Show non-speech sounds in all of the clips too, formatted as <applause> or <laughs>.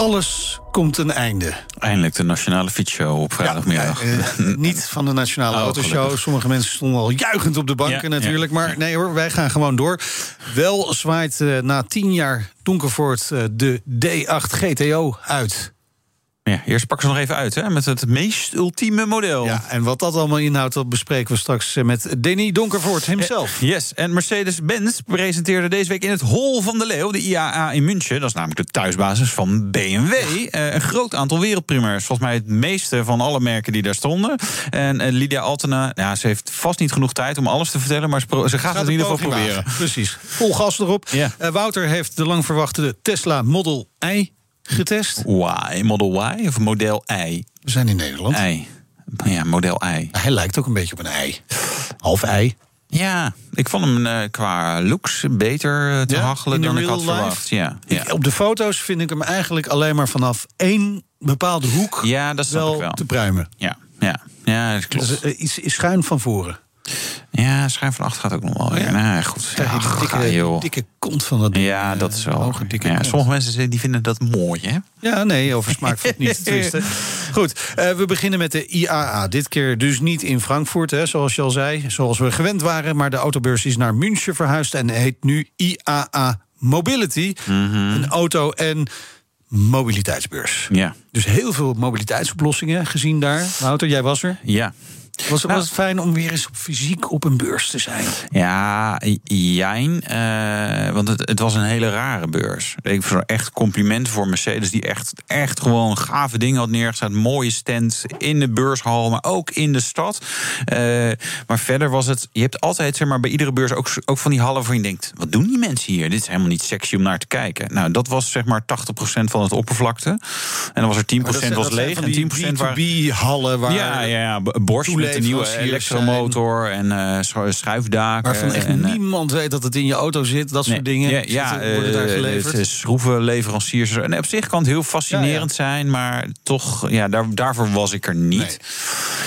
alles komt een einde. Eindelijk de Nationale Fietsshow op vrijdagmiddag. Ja, eh, niet <laughs> van de Nationale Oh, Autoshow. gelukkig. Sommige mensen stonden al juichend op de banken Ja, natuurlijk. ja. Maar nee hoor, wij gaan gewoon door. Wel zwaait eh, na tien jaar Donkervoort eh, de D8 GTO uit. Ja, eerst pakken ze nog even uit hè, met het meest ultieme model. Ja, en wat dat allemaal inhoudt, dat bespreken we straks eh, met Denny Donkervoort himself. Yes, en Mercedes-Benz presenteerde deze week in het Hol van de Leeuw, de IAA in München, dat is namelijk de thuisbasis van BMW, eh, een groot aantal wereldprimeurs. Volgens mij het meeste van alle merken die daar stonden. En eh, Lydia Altena, ja, ze heeft vast niet genoeg tijd om alles te vertellen, maar ze, gaat, het in ieder geval proberen. Precies, vol gas erop. Eh, Wouter heeft de lang verwachte Tesla Model I getest. Y, Model Y of Model I? We zijn in Nederland. I. Ja, Model I. Hij lijkt ook een beetje op een ei. Half ei. Ja, ik vond hem eh, qua looks beter eh, te Ja, hachelen dan ik had life? verwacht. Ja, ja. Ik- op de foto's vind ik hem eigenlijk alleen maar vanaf één bepaalde hoek ja dat wel, ik wel. te pruimen. Ja, ja, ja dat klopt. Dus, eh, iets is schuin van voren. Ja, schijn van achter gaat ook nog wel. Ja, nee, goed. Ja, dikke, ga, joh. die dikke kont van dat ding. Ja, dat is wel. hoge, dikke ja, sommige mensen die vinden dat mooi, hè? Ja, nee, over smaak valt niet te <laughs> twisten. Goed, eh, we beginnen met de IAA. Dit keer dus niet in Frankfurt, hè, zoals je al zei. Zoals we gewend waren. Maar de autobeurs is naar München verhuisd en heet nu IAA Mobility. Mhm. Een auto- en mobiliteitsbeurs. Ja. Dus heel veel mobiliteitsoplossingen gezien daar. Wouter, jij was er. Ja. Was, Nou. was het fijn om weer eens op fysiek op een beurs te zijn? Ja, jijn. eh, want het, het was een hele rare beurs. Ik vind echt complimenten voor Mercedes, die echt, echt gewoon gave dingen had neergezet. Mooie stand in de beurshal, maar ook in de stad. Eh, maar verder was het. Je hebt altijd, zeg maar, bij iedere beurs ook, ook van die hallen waarvan je denkt: wat doen die mensen hier? Dit is helemaal niet sexy om naar te kijken. Nou, dat was zeg maar 80% van het oppervlakte. En dan was er 10% was leeg en 10% waren. B2B-hallen waar... Ja, ja, ja. B- Bosch met de nieuwe elektromotor en eh, schu- schuifdaken. Waarvan echt en, eh, niemand weet dat het in je auto zit. Dat soort dingen. Ja, ja worden daar geleverd. het schroevenleveranciers. En op zich kan het heel fascinerend zijn, maar toch, ja, daar, daarvoor was ik er niet.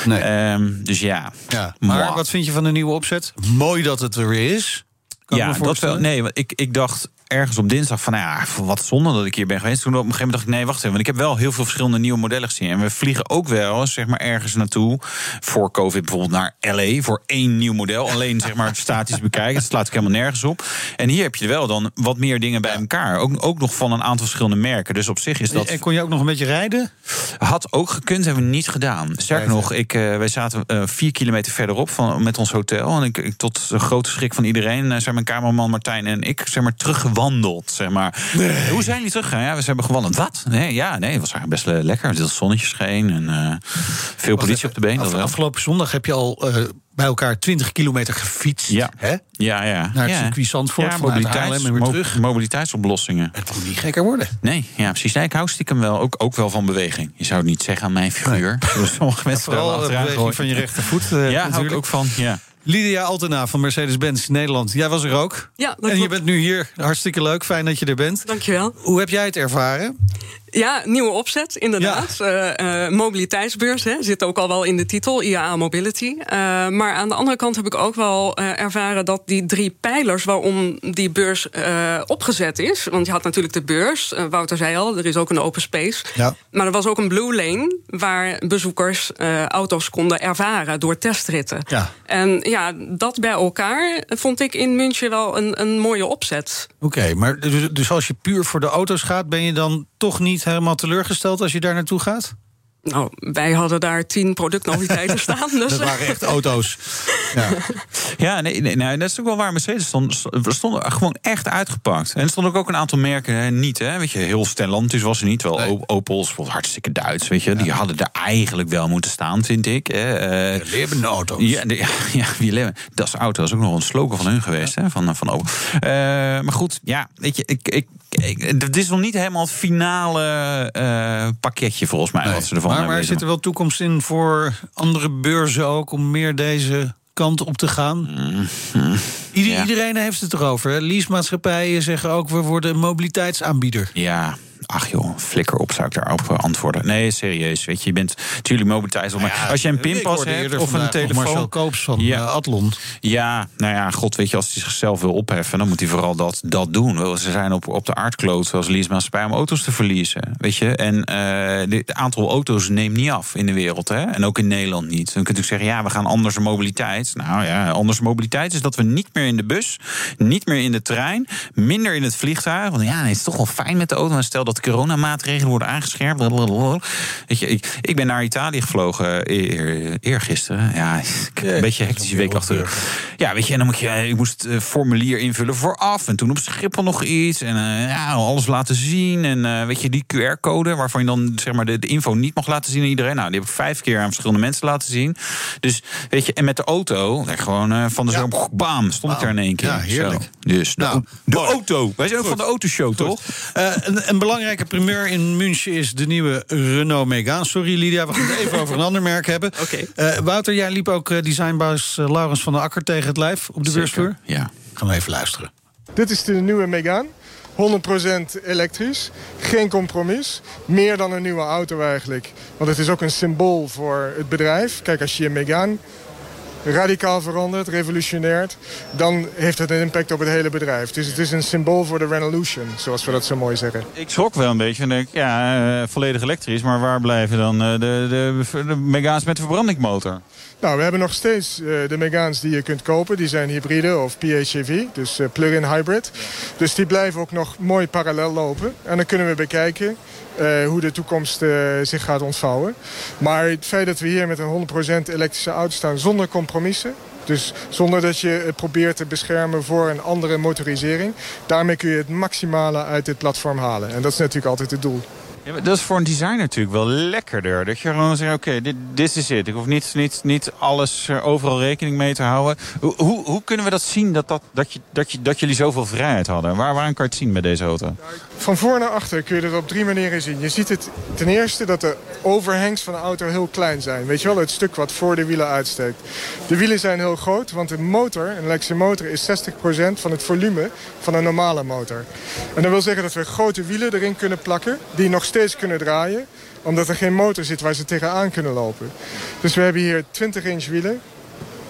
Nee. Ehm, dus ja. Ja, maar wat vind je van de nieuwe opzet? Mooi dat het er weer is. Kan ja, dat wel. Nee, want ik, ik dacht ergens op dinsdag van, nou ja, wat zonde dat ik hier ben geweest. Toen op een gegeven moment dacht ik, nee, wacht even. Want ik heb wel heel veel verschillende nieuwe modellen gezien. En we vliegen ook wel, zeg maar, ergens naartoe. Voor COVID bijvoorbeeld naar LA. Voor één nieuw model. Alleen, zeg maar, <laughs> statisch bekijken. Dat slaat ik helemaal nergens op. En hier heb je wel dan wat meer dingen bij elkaar. Ook, ook nog van een aantal verschillende merken. Dus op zich is dat... En kon je ook nog een beetje rijden? Had ook gekund, hebben we niet gedaan. Sterker nog, ik, eh, wij zaten eh, vier kilometer verderop van, met ons hotel. En ik, ik, tot de grote schrik van iedereen eh, zijn mijn kamerman Martijn en ik zeg maar, teruggewandeld. Zeg maar. Hoe zijn jullie teruggegaan? Ja, we hebben gewandeld. Wat? Nee, ja, nee, het was eigenlijk best lekker. Het zonnetje scheen en eh, veel politie op de been. Af- afgelopen zondag heb je al eh, bij elkaar 20 kilometer gefietst. Ja. Hè? Ja, ja. Naar het ja. circuit Zandvoort, Ja, mobiliteits, Haarlem en weer mo- terug. mobiliteitsoplossingen. Het moet niet gekker worden. Nee, ja, precies. Nee, ik hou stiekem wel ook, ook wel van beweging. Je zou het niet zeggen aan mijn figuur. <laughs> Sommige mensen Vooral de beweging gooien. van je rechtervoet. eh, Ja, hou ik natuurlijk. ook van. Ja. Lydia Altena van Mercedes-Benz Nederland. Jij was er ook. Ja, dat en je klopt. bent nu hier. Hartstikke leuk. Fijn dat je er bent. Dankjewel. Hoe heb jij het ervaren? Ja, nieuwe opzet, inderdaad. Eh, eh, mobiliteitsbeurs hè, zit ook al wel in de titel, IAA Mobility. Eh, maar aan de andere kant heb ik ook wel ervaren dat die drie pijlers waarom die beurs opgezet is. Want je had natuurlijk de beurs, Wouter zei al, er is ook een open space. Ja. Maar er was ook een blue lane waar bezoekers auto's konden ervaren door testritten. Ja. En ja, dat bij elkaar vond ik in München wel een, een mooie opzet. Oké, maar dus, dus als je puur voor de auto's gaat, ben je dan toch niet helemaal teleurgesteld als je daar naartoe gaat? Nou, wij hadden daar tien productnoviteiten <laughs> staan. Dus. Dat waren echt auto's. Ja, ja nee, nee, nee, dat is ook wel waar. Mercedes stond, stonden gewoon echt uitgepakt. En er stonden ook een aantal merken hè, niet. Hè. Weet je, heel Stellantis was er niet. Wel nee. Opels, hartstikke Duits. Weet je. Ja. Die hadden er eigenlijk wel moeten staan, vind ik. Hè. Uh, leven auto's. Ja, de, ja, wie leven. <laughs> Dat is auto. Dat is ook nog een slogan van hun geweest. Hè, van, van Opel. Uh, maar goed, ja, weet je, ik, ik, het is nog niet helemaal het finale uh, pakketje volgens mij. Nee. Wat ze ervan maar, maar zit er wel toekomst in voor andere beurzen ook om meer deze kant op te gaan? Mm, Ieder, ja. Iedereen heeft het erover. Leasemaatschappijen zeggen ook we worden een mobiliteitsaanbieder. Ja, Ach joh, flikker op zou ik daarop antwoorden. Nee, serieus. Weet je, je bent natuurlijk mobiliteit. Maar ja, als je een pinpas hebt of een telefoon. Marcel Koops van ja. Atlon. Ja, nou ja, god, weet je, als hij zichzelf wil opheffen, dan moet hij vooral dat, dat doen. Ze zijn op, op de aardkloot als leasemaatschappij om auto's te verliezen. Weet je, en uh, het aantal auto's neemt niet af in de wereld. Hè? En ook in Nederland niet. Dan kunt u zeggen, ja, we gaan anders mobiliteit. Nou ja, anders mobiliteit is dat we niet meer in de bus, niet meer in de trein, minder in het vliegtuig. Want ja, nee, het is toch wel fijn met de auto. Maar stel dat coronamaatregelen worden aangescherpt. Weet je, ik, ik ben naar Italië gevlogen eer, eergisteren. Ja, ik heb een beetje hectische week achter. de Ja, weet je, en dan moet je, ik moest het formulier invullen vooraf. En toen op Schiphol nog iets. En uh, ja, alles laten zien. En uh, weet je, die QR-code waarvan je dan zeg maar de, de, info niet mag laten zien aan iedereen. Nou, die heb ik vijf keer aan verschillende mensen laten zien. Dus weet je, en met de auto, gewoon uh, van de ja. bam, stond ik daar in één keer. Ja, heerlijk. Zo. Dus nou, de, de auto. Wij zijn ook van de autoshow, toch? een, een belangrijke primeur in München is de nieuwe Renault Megane. Sorry Lydia, we gaan het even over een ander merk hebben. <laughs> Okay. Uh, Wouter, jij liep ook uh, designbaas uh, Laurens van der Akker tegen het lijf op de Zeker, beursvloer. Ja. Gaan we even luisteren. Dit is de nieuwe Megane. 100% elektrisch, geen compromis. Meer dan een nieuwe auto eigenlijk. Want het is ook een symbool voor het bedrijf. Kijk, als je je Megane radicaal verandert, revolutionaert... dan heeft het een impact op het hele bedrijf. Dus het is een symbool voor de revolution, zoals we dat zo mooi zeggen. Ik schrok wel een beetje en denk, ja, uh, volledig elektrisch... maar waar blijven dan uh, de, de, de Megaans met de verbrandingsmotor? Nou, we hebben nog steeds uh, de Megaans die je kunt kopen. Die zijn hybride of PHEV, dus uh, plug-in hybrid. Dus die blijven ook nog mooi parallel lopen. En dan kunnen we bekijken uh, hoe de toekomst zich gaat ontvouwen. Maar het feit dat we hier met een 100% elektrische auto staan zonder compromissen... Dus zonder dat je het probeert te beschermen voor een andere motorisering... daarmee kun je het maximale uit dit platform halen. En dat is natuurlijk altijd het doel. Ja, dat is voor een designer natuurlijk wel lekkerder. Dat je gewoon zegt, oké, dit, dit is het. Ik hoef niet, niet, niet alles er overal rekening mee te houden. Hoe, hoe, hoe kunnen we dat zien, dat, dat, dat, je, dat, je, dat jullie zoveel vrijheid hadden? Waar, waarom kan je het zien met deze auto? Van voor naar achter kun je het op drie manieren zien. Je ziet het ten eerste dat de overhangs van de auto heel klein zijn. Weet je wel, het stuk wat voor de wielen uitsteekt. De wielen zijn heel groot, want de motor, een elektrische motor... is 60% van het volume van een normale motor. En dat wil zeggen dat we grote wielen erin kunnen plakken... die nog steeds kunnen draaien omdat er geen motor zit waar ze tegenaan kunnen lopen. Dus we hebben hier 20 inch wielen.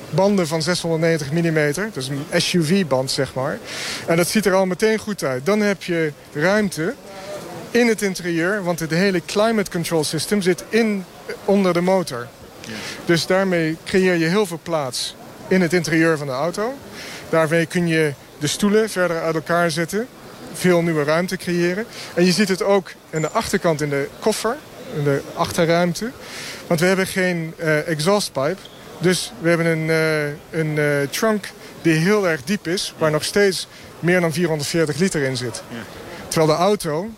Banden van 690 mm. Is een SUV-band, zeg maar. En dat ziet er al meteen goed uit. Dan heb je ruimte in het interieur. Want het hele climate control system zit in, onder de motor. Dus daarmee creëer je heel veel plaats in het interieur van de auto. Daarmee kun je de stoelen verder uit elkaar zetten veel nieuwe ruimte creëren. En je ziet het ook aan de achterkant in de koffer, in de achterruimte. Want we hebben geen uh, exhaustpipe. Dus we hebben een, uh, een uh, trunk die heel erg diep is... waar nog steeds meer dan 440 liter in zit. Ja. Terwijl de auto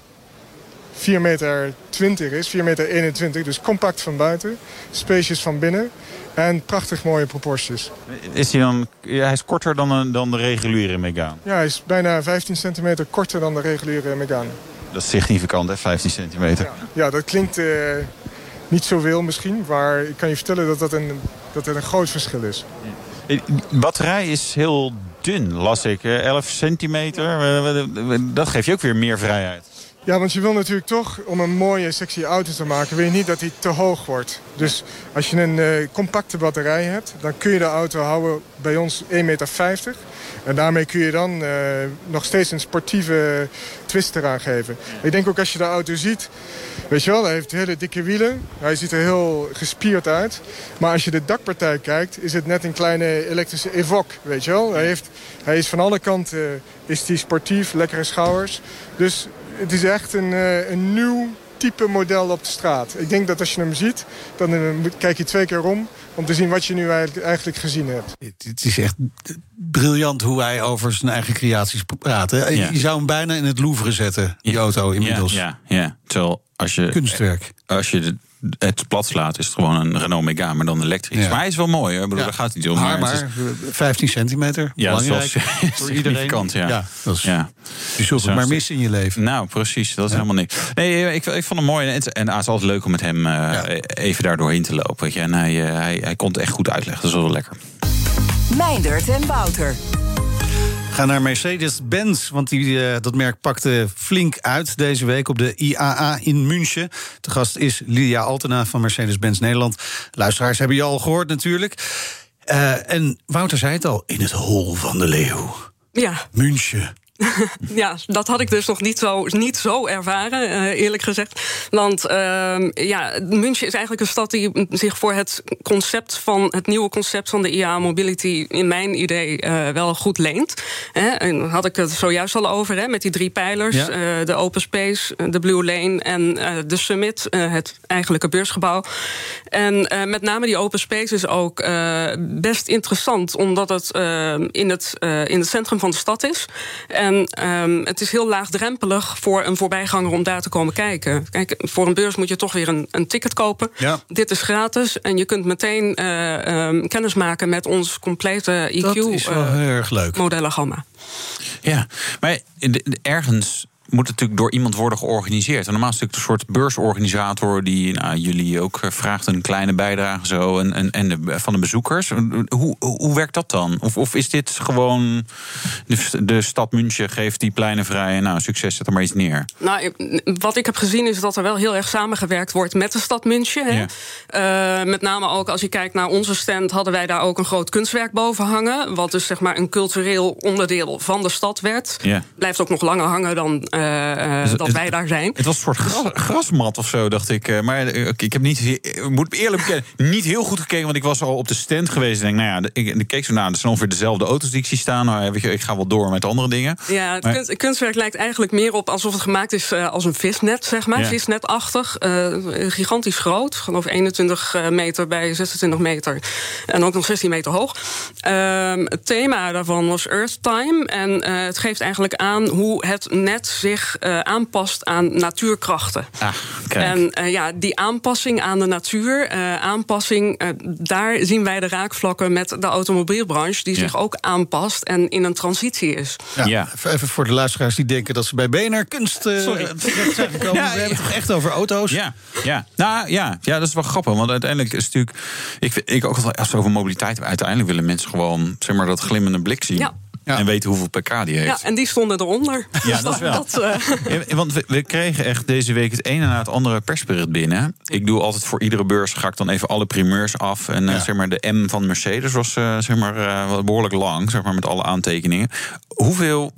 4 meter 20 is, 4 meter 21. Dus compact van buiten, spacious van binnen... En prachtig mooie proporties. Is hij dan, hij is korter dan, een, dan de reguliere Megane? Ja, hij is bijna 15 centimeter korter dan de reguliere Megane. Dat is significant, hè, 15 centimeter. Ja, ja dat klinkt uh, niet zoveel misschien, maar ik kan je vertellen dat dat een, dat het een groot verschil is. De batterij is heel dun, las ik. 11 centimeter, dat geeft je ook weer meer vrijheid. Ja, want je wil natuurlijk toch, om een mooie, sexy auto te maken... wil je niet dat die te hoog wordt. Dus als je een uh, compacte batterij hebt... dan kun je de auto houden bij ons 1,50 meter. En daarmee kun je dan uh, nog steeds een sportieve twist eraan geven. Ik denk ook als je de auto ziet... Weet je wel, hij heeft hele dikke wielen. Hij ziet er heel gespierd uit. Maar als je de dakpartij kijkt, is het net een kleine elektrische Evoque, weet je wel. Hij, heeft, hij is van alle kanten uh, is die sportief, lekkere schouwers. Dus het is echt een, uh, een nieuw type model op de straat. Ik denk dat als je hem ziet, dan eh, moet- kijk je twee keer om... om te zien wat je nu eigenlijk- eigenlijk gezien hebt. Het is echt briljant hoe hij over zijn eigen creaties praat. hè. Ja. Je zou hem bijna in het Louvre zetten, die auto inmiddels. Ja, ja, ja. Terwijl als je, Kunstwerk. Als je de- het plat slaat, is het gewoon een Renault Megane, maar dan elektrisch. Ja. Maar hij is wel mooi, hè? Ik bedoel, Ja. daar gaat het niet om. Maar, is- maar 15 centimeter, ja, dat is wel belangrijk <laughs> voor iedereen. significant, ja. Ja, dat is, ja. Je zult het maar missen in je leven. Nou, precies. Dat is helemaal niks. Nee, ik, ik vond hem mooi. En, het- en het is altijd leuk om met hem eh, even daar doorheen te lopen. Weet je. En hij, eh, hij, hij kon het echt goed uitleggen. Dat is wel lekker. Meindert en Wouter. Ga naar Mercedes-Benz, want die, eh, dat merk pakte flink uit deze week op de IAA in München. De gast is Lydia Altena van Mercedes-Benz Nederland. Luisteraars hebben je al gehoord natuurlijk. Eh, en Wouter zei het al, in het hol van de leeuw. Ja, München. <laughs> ja, dat had ik dus nog niet zo, niet zo ervaren, eh, eerlijk gezegd. Want ehm, ja, München is eigenlijk een stad die zich voor het concept van het nieuwe concept van de IA Mobility, in mijn idee, eh, wel goed leent. Hè, en daar had ik het zojuist al over, hè, met die drie pijlers: Ja. eh, de Open Space, de Blue Lane en de Summit, het eigenlijke beursgebouw. En met name die Open Space is ook best interessant, omdat het eh, in, het, in het centrum van de stad is. En ehm, het is heel laagdrempelig voor een voorbijganger om daar te komen kijken. Kijk, voor een beurs moet je toch weer een, een ticket kopen. Ja. Dit is gratis en je kunt meteen eh, ehm, kennis maken met ons complete IQ. Dat is wel eh, heel erg leuk. Modellengamma. Ja, maar ergens moet het natuurlijk door iemand worden georganiseerd. En normaal is het natuurlijk een soort beursorganisator die nou, jullie ook eh, vraagt een kleine bijdrage zo en, en, en de, van de bezoekers. Hoe, hoe werkt dat dan? Of, of is dit gewoon de, de stad München geeft die pleinen vrij en nou succes zet er maar iets neer? Nou, wat ik heb gezien is dat er wel heel erg samengewerkt wordt met de stad München. Hè? Eh, met name ook als je kijkt naar onze stand, hadden wij daar ook een groot kunstwerk boven hangen. Wat dus zeg maar een cultureel onderdeel van de stad werd. Ja. Blijft ook nog langer hangen dan Dus dat wij daar zijn. Het was een soort gras- grasmat of zo, dacht ik. Eh, Maar eh, ik heb niet, ik moet eerlijk bekennen, niet heel goed gekeken. Want ik was al op de stand geweest. En denk, nou ja, ik, ik keek zo naar. Dat zijn ongeveer dezelfde auto's die ik zie staan. Nou, weet je, ik ga wel door met andere dingen. Ja, het Maar- kunst- kunstwerk lijkt eigenlijk meer op alsof het gemaakt is eh, als een visnet, zeg maar. Ja. Visnetachtig. eh, gigantisch groot. Geloof 21 meter bij 26 meter. En ook nog 16 meter hoog. Ehm, het thema daarvan was Earth Time. En eh, het geeft eigenlijk aan hoe het net zich eh, aanpast aan natuurkrachten. Ah. En eh, ja, die aanpassing aan de natuur, eh, aanpassing, eh, daar zien wij de raakvlakken met de automobielbranche, die Ja. zich ook aanpast en in een transitie is. Ja, Even, even voor de luisteraars die denken dat ze bij BNR Kunst eh, Sorry. terecht zijn gekomen. Ja, <laughs> We hebben het toch echt over auto's? Ja, ja. Nou ja, ja, dat is wel grappig. Want uiteindelijk is het natuurlijk. Ik, vind- ik ook altijd, als we over mobiliteit hebben, uiteindelijk willen mensen gewoon zeg maar, dat glimmende blik zien. Ja. En weten hoeveel pk die heeft. Ja, en die stonden eronder. Ja, Dus dat is wel. dat, eh, Ja, want we, we kregen echt deze week het ene na het andere persbericht binnen. Ik doe altijd voor iedere beurs ga ik dan even alle primeurs af. En eh, zeg maar de M van Mercedes was eh, zeg maar, eh, behoorlijk lang, zeg maar, met alle aantekeningen. Hoeveel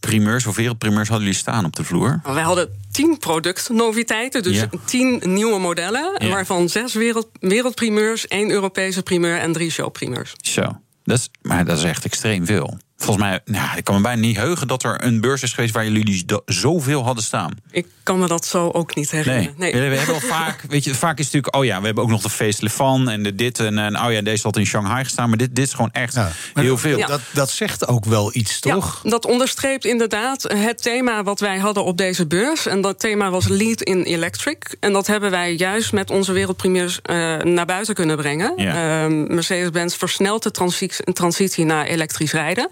primeurs of wereldprimeurs hadden jullie staan op de vloer? wij hadden tien productnoviteiten, dus Ja. tien nieuwe modellen. Ja. Waarvan zes wereld, wereldprimeurs, één Europese primeur en drie showprimeurs. Zo. Dat is, maar dat is echt extreem veel. Volgens mij, nou, ik kan me bijna niet heugen dat er een beurs is geweest waar jullie do- zoveel hadden staan. Ik kan me dat zo ook niet herinneren. Nee. We hebben wel vaak, <laughs> weet je, vaak is het natuurlijk, oh ja, we hebben ook nog de Face Lefan en de dit en, en oh ja, deze had in Shanghai gestaan, maar dit, dit is gewoon echt heel veel. Ja. Dat, dat zegt ook wel iets, toch? Ja, dat onderstreept inderdaad het thema wat wij hadden op deze beurs. En dat thema was Lead in Electric. En dat hebben wij juist met onze wereldprimeurs eh, naar buiten kunnen brengen. Ja. Ehm, Mercedes-Benz versnelt de transitie, transitie naar elektrisch rijden.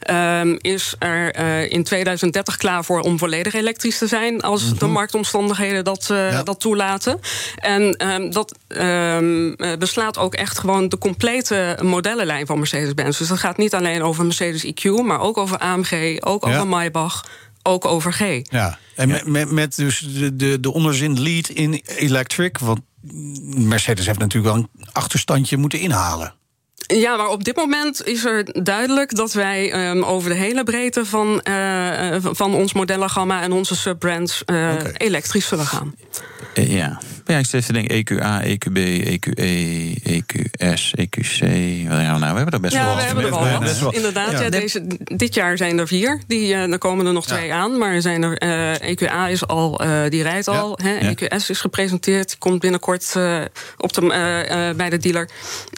Ehm, is er eh, in 2030 klaar voor om volledig elektrisch te zijn... als de marktomstandigheden dat, eh, dat toelaten. En ehm, dat ehm, eh, beslaat ook echt gewoon de complete modellenlijn van Mercedes-Benz. Dus dat gaat niet alleen over Mercedes EQ... maar ook over AMG, ook Ja. over Maybach, ook over G. Ja, en met dus de, de, de onderzin lead in electric. Want Mercedes heeft natuurlijk wel een achterstandje moeten inhalen. Ja, maar op dit moment is er duidelijk dat wij um, over de hele breedte van, uh, van ons modellengamma en onze subbrands uh, okay. elektrisch zullen gaan. Ja. Ja, ik zit even te denken, EQA, EQB, EQE, EQS, EQC. Wat nou, we hebben er best ja, wel we hebben er wel wat. Inderdaad, ja. Ja, deze, dit jaar zijn er vier. Die, uh, er komen er nog twee aan. Maar zijn er, uh, EQA is al, uh, die rijdt al. Hè, EQS is gepresenteerd, komt binnenkort op de, bij de dealer.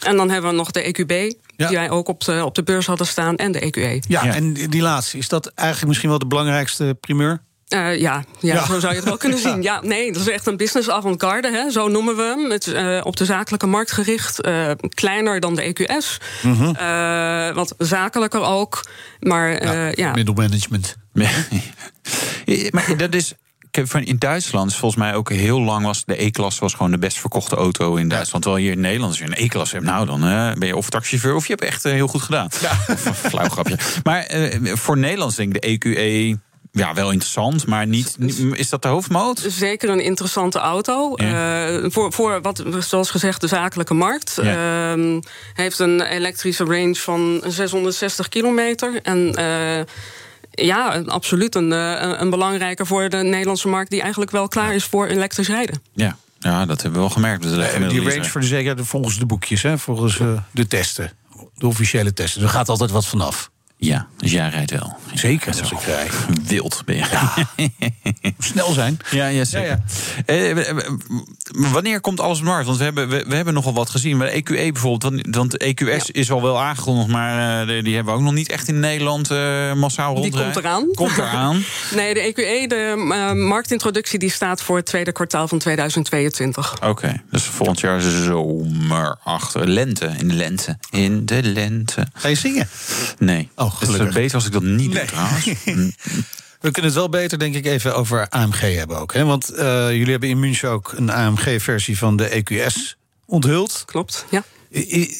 En dan hebben we nog de EQB. Ja. Die wij ook op de, op de beurs hadden staan. En de EQE. Ja, en die laatste, is dat eigenlijk misschien wel de belangrijkste primeur? Uh, ja, ja, ja, zo zou je het wel kunnen <laughs> zien. Ja, nee, dat is echt een business avant-garde, hè, zo noemen we hem. Het, uh, op de zakelijke markt gericht, uh, kleiner dan de EQS. -hmm. wat zakelijker ook, maar ja, ja. Middelmanagement. <laughs> maar dat is in Duitsland is volgens mij ook heel lang was de E-klasse was gewoon de best verkochte auto in Duitsland. Terwijl hier in Nederland als je een E-klasse hebt, nou dan uh, ben je of taxichauffeur of je hebt echt uh, heel goed gedaan. Ja. <laughs> Flauw grapje. Maar uh, voor Nederlands denk ik de EQE ja, wel interessant, maar niet. Is dat de hoofdmoot? Zeker een interessante auto. Ja. Uh, voor, voor wat, zoals gezegd, de zakelijke markt. Ja. Uh, heeft een elektrische range van 660 kilometer. En. Uh, ja, absoluut een, een belangrijke voor de Nederlandse markt... die eigenlijk wel klaar is voor elektrisch rijden. Ja, ja dat hebben we wel gemerkt. Uh, die range voor de zekerheid volgens de boekjes, hè, volgens uh, de testen. De officiële testen. Er gaat altijd wat vanaf. Ja, dus jij rijdt wel. Zeker als ik rijd. Wild ben je. Ja. <laughs> Snel zijn. Ja, ja zeker. Ja, ja. Eh, wanneer komt alles op de markt? Want we hebben, we, we, hebben nogal wat gezien. Maar EQE bijvoorbeeld, want, want EQS is al wel aangekondigd... maar uh, die hebben we ook nog niet echt in Nederland uh, massaal rondrijden. Die komt eraan. Komt eraan. <laughs> nee, de EQE, de uh, marktintroductie... die staat voor het tweede kwartaal van 2022. Oké, okay, dus volgend jaar zomer achter. Lente, in de lente. In de lente. Ga je zingen? Nee. Oh, het is beter als ik dat niet nee. doe trouwens. <laughs> We kunnen het wel beter, denk ik, even over AMG hebben ook. Hè? Want uh, jullie hebben in München ook een AMG-versie van de EQS onthuld. Klopt, ja.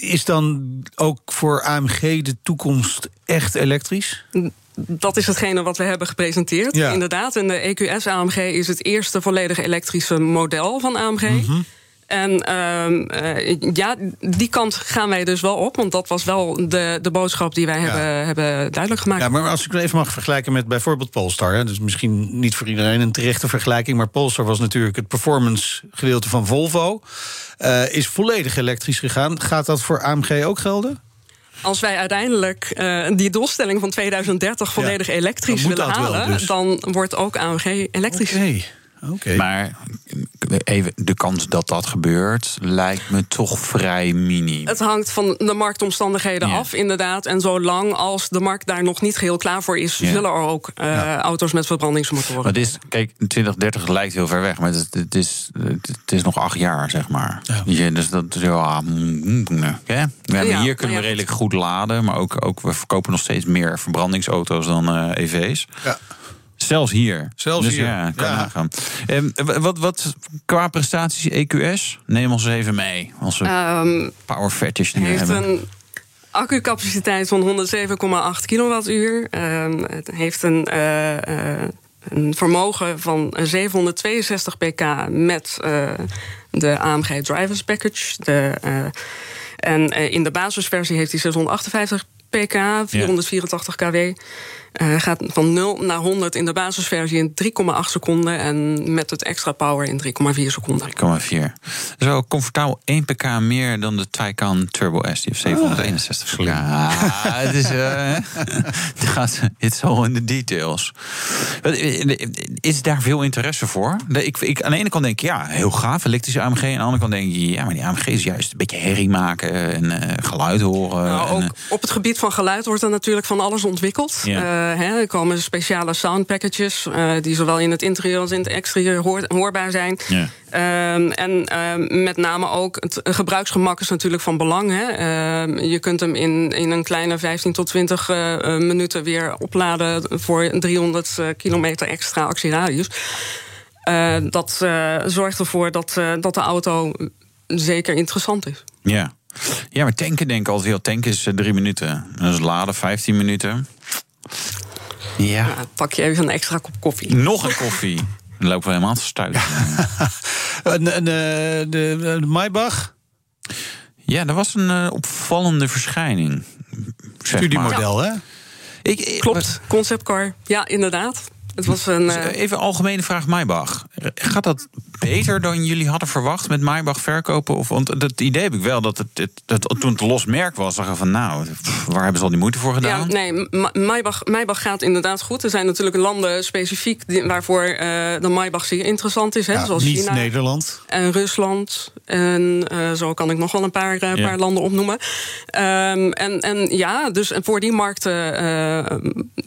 Is dan ook voor AMG de toekomst echt elektrisch? Dat is hetgene wat we hebben gepresenteerd. Ja. Inderdaad, en de EQS AMG is het eerste volledig elektrische model van AMG. Mm -hmm. En uh, ja, die kant gaan wij dus wel op. Want dat was wel de, de boodschap die wij ja. hebben, hebben duidelijk gemaakt. Ja, maar als ik het even mag vergelijken met bijvoorbeeld Polestar. Hè, dus misschien niet voor iedereen een terechte vergelijking. Maar Polestar was natuurlijk het performance gedeelte van Volvo. Uh, is volledig elektrisch gegaan. Gaat dat voor AMG ook gelden? Als wij uiteindelijk uh, die doelstelling van 2030 volledig ja, elektrisch willen halen, wel, dus. dan wordt ook AMG elektrisch. Okay. Okay. Maar even, de kans dat dat gebeurt lijkt me toch vrij mini. Het hangt van de marktomstandigheden ja. af, inderdaad. En zolang als de markt daar nog niet geheel klaar voor is, ja. zullen er ook uh, ja. auto's met verbrandingsmotoren. Maar het is, kijk, 2030 lijkt heel ver weg, maar het, het, is, het is nog acht jaar, zeg maar. Ja. Dus dat is ja, ja. hier kunnen we redelijk goed laden, maar ook, ook we verkopen nog steeds meer verbrandingsauto's dan uh, EV's. Ja. Zelfs hier. Zelfs dus hier. Ja, kan ja. nagaan. En wat, wat qua prestaties EQS? Neem ons even mee. Als we um, power fetish heeft hebben. een accucapaciteit van 107,8 kilowattuur. Um, het heeft een, uh, uh, een vermogen van 762 pk met uh, de AMG Drivers Package. De, en in de basisversie heeft hij 658 pk, 484 ja. kW. Uh, gaat van 0 naar 100 in de basisversie in 3,8 seconden. En met het extra power in 3,4 seconden. 3,4. Zo comfortabel 1 pk meer dan de Taycan Turbo S. Die heeft 761 oh, Ja, het is. Uh, it's all in the details. Is daar veel interesse voor? Ik, ik, aan de ene kant denk ik, ja, heel gaaf, elektrische AMG. Aan de andere kant denk je, ja, maar die AMG is juist een beetje herrie maken en uh, geluid horen. Nou, ook en, op het gebied van geluid wordt er natuurlijk van alles ontwikkeld. Ja. Uh, He, er komen speciale sound packages uh, die zowel in het interieur als in het exterieur hoor, hoorbaar zijn. Ja. Um, en um, met name ook het gebruiksgemak is natuurlijk van belang. Hè. Um, je kunt hem in, in een kleine 15 tot 20 uh, minuten weer opladen voor 300 uh, kilometer extra actieradius. Uh, dat zorgt ervoor dat, dat de auto zeker interessant is. Ja. Ja, maar tanken denk ik altijd veel. Tanken is drie minuten. Dus laden 15 minuten. Ja. Nou, pak je even een extra kop koffie. Nog een koffie. <laughs> Dan lopen we helemaal te stuiten. en, en, uh, de, de Maybach? Ja, dat was een uh, opvallende verschijning. Studiemodel, hè? Ik, ik, Klopt, conceptcar. Ja, inderdaad. Het was een, dus even algemene vraag, Maybach. Gaat dat beter dan jullie hadden verwacht met Maybach verkopen? Of, want het idee heb ik wel dat het, het, het toen het los merk was, zeggen van nou, waar hebben ze al die moeite voor gedaan? Ja, nee, Maybach, Maybach gaat inderdaad goed. Er zijn natuurlijk landen specifiek waarvoor uh, de Maybach zeer interessant is. Hè, ja, zoals niet China Nederland. En Rusland. En uh, zo kan ik nog wel een paar, uh, ja. paar landen opnoemen. Um, en, en ja, dus voor die markten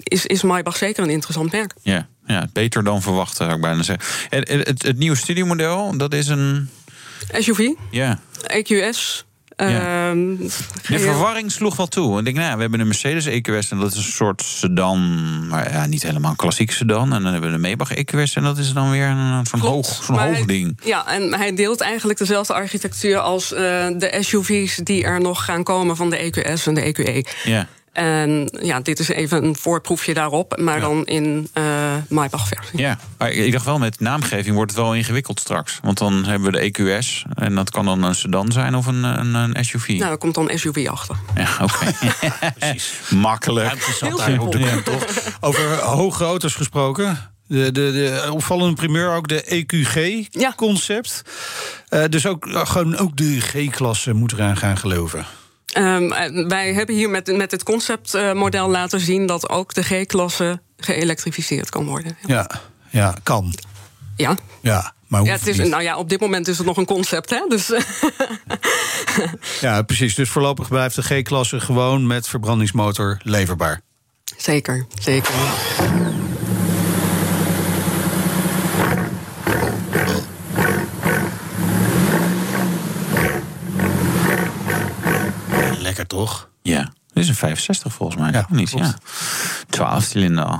is, is Maybach zeker een interessant merk. Ja. Ja, beter dan verwacht, zou ik bijna zeggen. Het, het, het nieuwe studiemodel, dat is een... SUV? Ja. EQS. Ja. Uh, de verwarring sloeg wel toe. Ik denk, nou, we hebben een Mercedes EQS en dat is een soort sedan, maar ja, niet helemaal een klassieke sedan. En dan hebben we de Maybach EQS en dat is dan weer een zo'n hoog, zo'n hoog ding. Ja, en hij deelt eigenlijk dezelfde architectuur als uh, de SUV's die er nog gaan komen van de EQS en de EQE. Ja. En ja, dit is even een voorproefje daarop, maar ja. dan in uh, Maybach-versie. Ja, maar ik dacht wel, met naamgeving wordt het wel ingewikkeld straks. Want dan hebben we de EQS en dat kan dan een sedan zijn of een, een, een SUV. Nou, er komt dan een SUV achter. Ja, oké. <laughs> Okay. Precies. Makkelijk. Heel simpel. Ja, toch? Over hoge auto's gesproken. De, de, de opvallende primeur ook de EQG-concept. Ja. Uh, dus ook, gewoon ook de G-klasse moet eraan gaan geloven. Um, wij hebben hier met, met het conceptmodel uh, laten zien dat ook de G-klasse geëlektrificeerd kan worden. Ja, ja, ja kan. Ja. Ja, maar ja, het is, nou ja, op dit moment is het nog een concept, hè? Dus <laughs> ja, precies. Dus voorlopig blijft de G-klasse gewoon met verbrandingsmotor leverbaar. Zeker, zeker. Lekker toch? Ja. Dit is een 65 volgens mij. Ja, niet. Ja. 12 cilinder.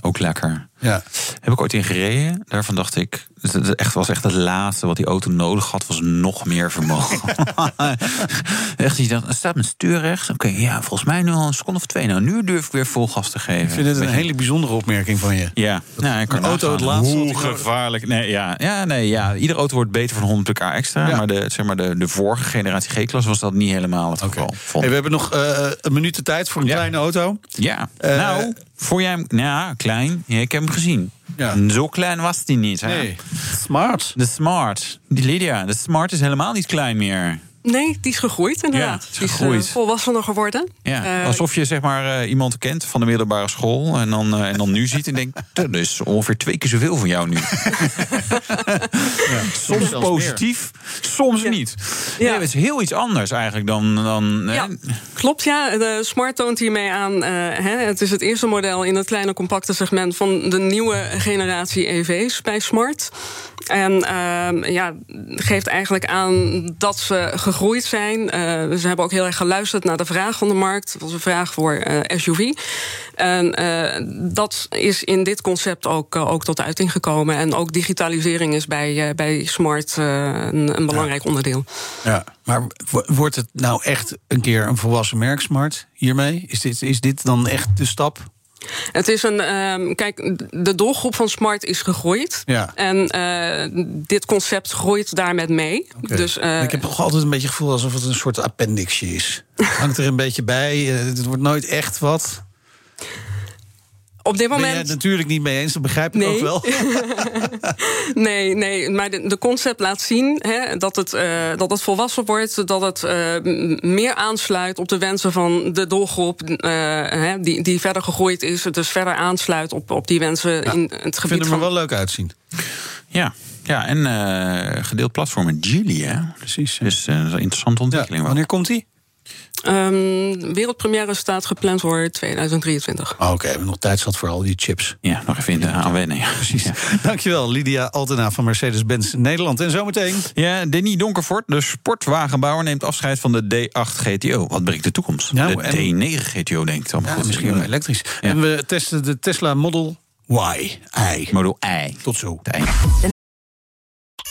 Ook lekker. Ja. Heb ik ooit in gereden. Daarvan dacht ik, het echt was echt het laatste wat die auto nodig had, was nog meer vermogen. <laughs> echt, je dacht, staat mijn stuur rechts. Oké, okay, ja, volgens mij nu al een seconde of twee. Nou, nu durf ik weer vol gas te geven. Ik vind het een hele bijzondere opmerking van je. Ja, dat nou, ik kan een auto het laatste. Hoe gevaarlijk. Nee, ja, ja, nee, ja, iedere auto wordt beter van 100 pk extra. Ja. Maar, de, zeg maar de, de vorige generatie G-klas was dat niet helemaal het geval. Okay. Hey, we hebben nog uh, een minuut de tijd voor een ja. kleine auto. Ja, uh, nou, voor jij hem. Nou, klein. Ja, ik heb hem gezien. Ja. Zo klein was die niet. Hè? Nee. Smart. De Smart. Die Lydia. De Smart is helemaal niet klein meer. Nee, die is gegroeid inderdaad. Ja, is die gegroeid. is uh, volwassener geworden. Ja, uh, alsof je zeg maar uh, iemand kent van de middelbare school... en dan, en dan nu ziet en denkt... dat is ongeveer twee keer zoveel van jou nu. <laughs> ja, <laughs> soms positief, meer. soms ja. niet. Ja. Nee, het is heel iets anders eigenlijk dan... dan ja, klopt, ja. De Smart toont hiermee aan... Hè, het is het eerste model in het kleine compacte segment... van de nieuwe generatie EV's bij Smart... En uh, ja, geeft eigenlijk aan dat ze gegroeid zijn. Uh, ze hebben ook heel erg geluisterd naar de vraag van de markt. Dat was een vraag voor uh, SUV. En uh, dat is in dit concept ook, ook tot uiting gekomen. En ook digitalisering is bij, bij Smart een, een, belangrijk ja. onderdeel. Ja, maar wordt het nou echt een keer een volwassen merk Smart hiermee? Is dit, is dit dan echt de stap? Het is een. Uh, kijk, de doelgroep van Smart is gegroeid. Ja. En uh, dit concept groeit daarmee mee. Okay. Dus, uh, ik heb altijd een beetje het gevoel alsof het een soort appendixje is. <laughs> Hangt er een beetje bij. het wordt nooit echt wat. Op dit moment. Ben je het natuurlijk niet mee eens, dat begrijp ik nee. ook wel. <laughs> nee, nee, maar de, de concept laat zien hè, dat, het, uh, dat het volwassen wordt, dat het uh, meer aansluit op de wensen van de doelgroep uh, hè, die, die verder gegroeid is, dus verder aansluit op, op die wensen ja, in het gebied. Ik vind er van... wel leuk uitzien. Ja. Ja, en uh, gedeeld platform met hè? Precies. Dus dat is een interessante ontwikkeling. Ja, wanneer komt die? Um, wereldpremière staat gepland voor 2023. Oh, Oké, okay. we hebben nog tijd zat voor al die chips. Ja, nog even in de aanwenning. Ja, precies. Ja. Dankjewel, Lydia Altena van Mercedes-Benz Nederland. En zometeen... Ja, Denis Donkervoort, de sportwagenbouwer... neemt afscheid van de D8 GTO. Wat brengt de toekomst? Nou, de en... D9 GTO, denk ik dan. Ja, misschien wel elektrisch. Ja. En we testen de Tesla Model Y. I. Model I. Tot zo.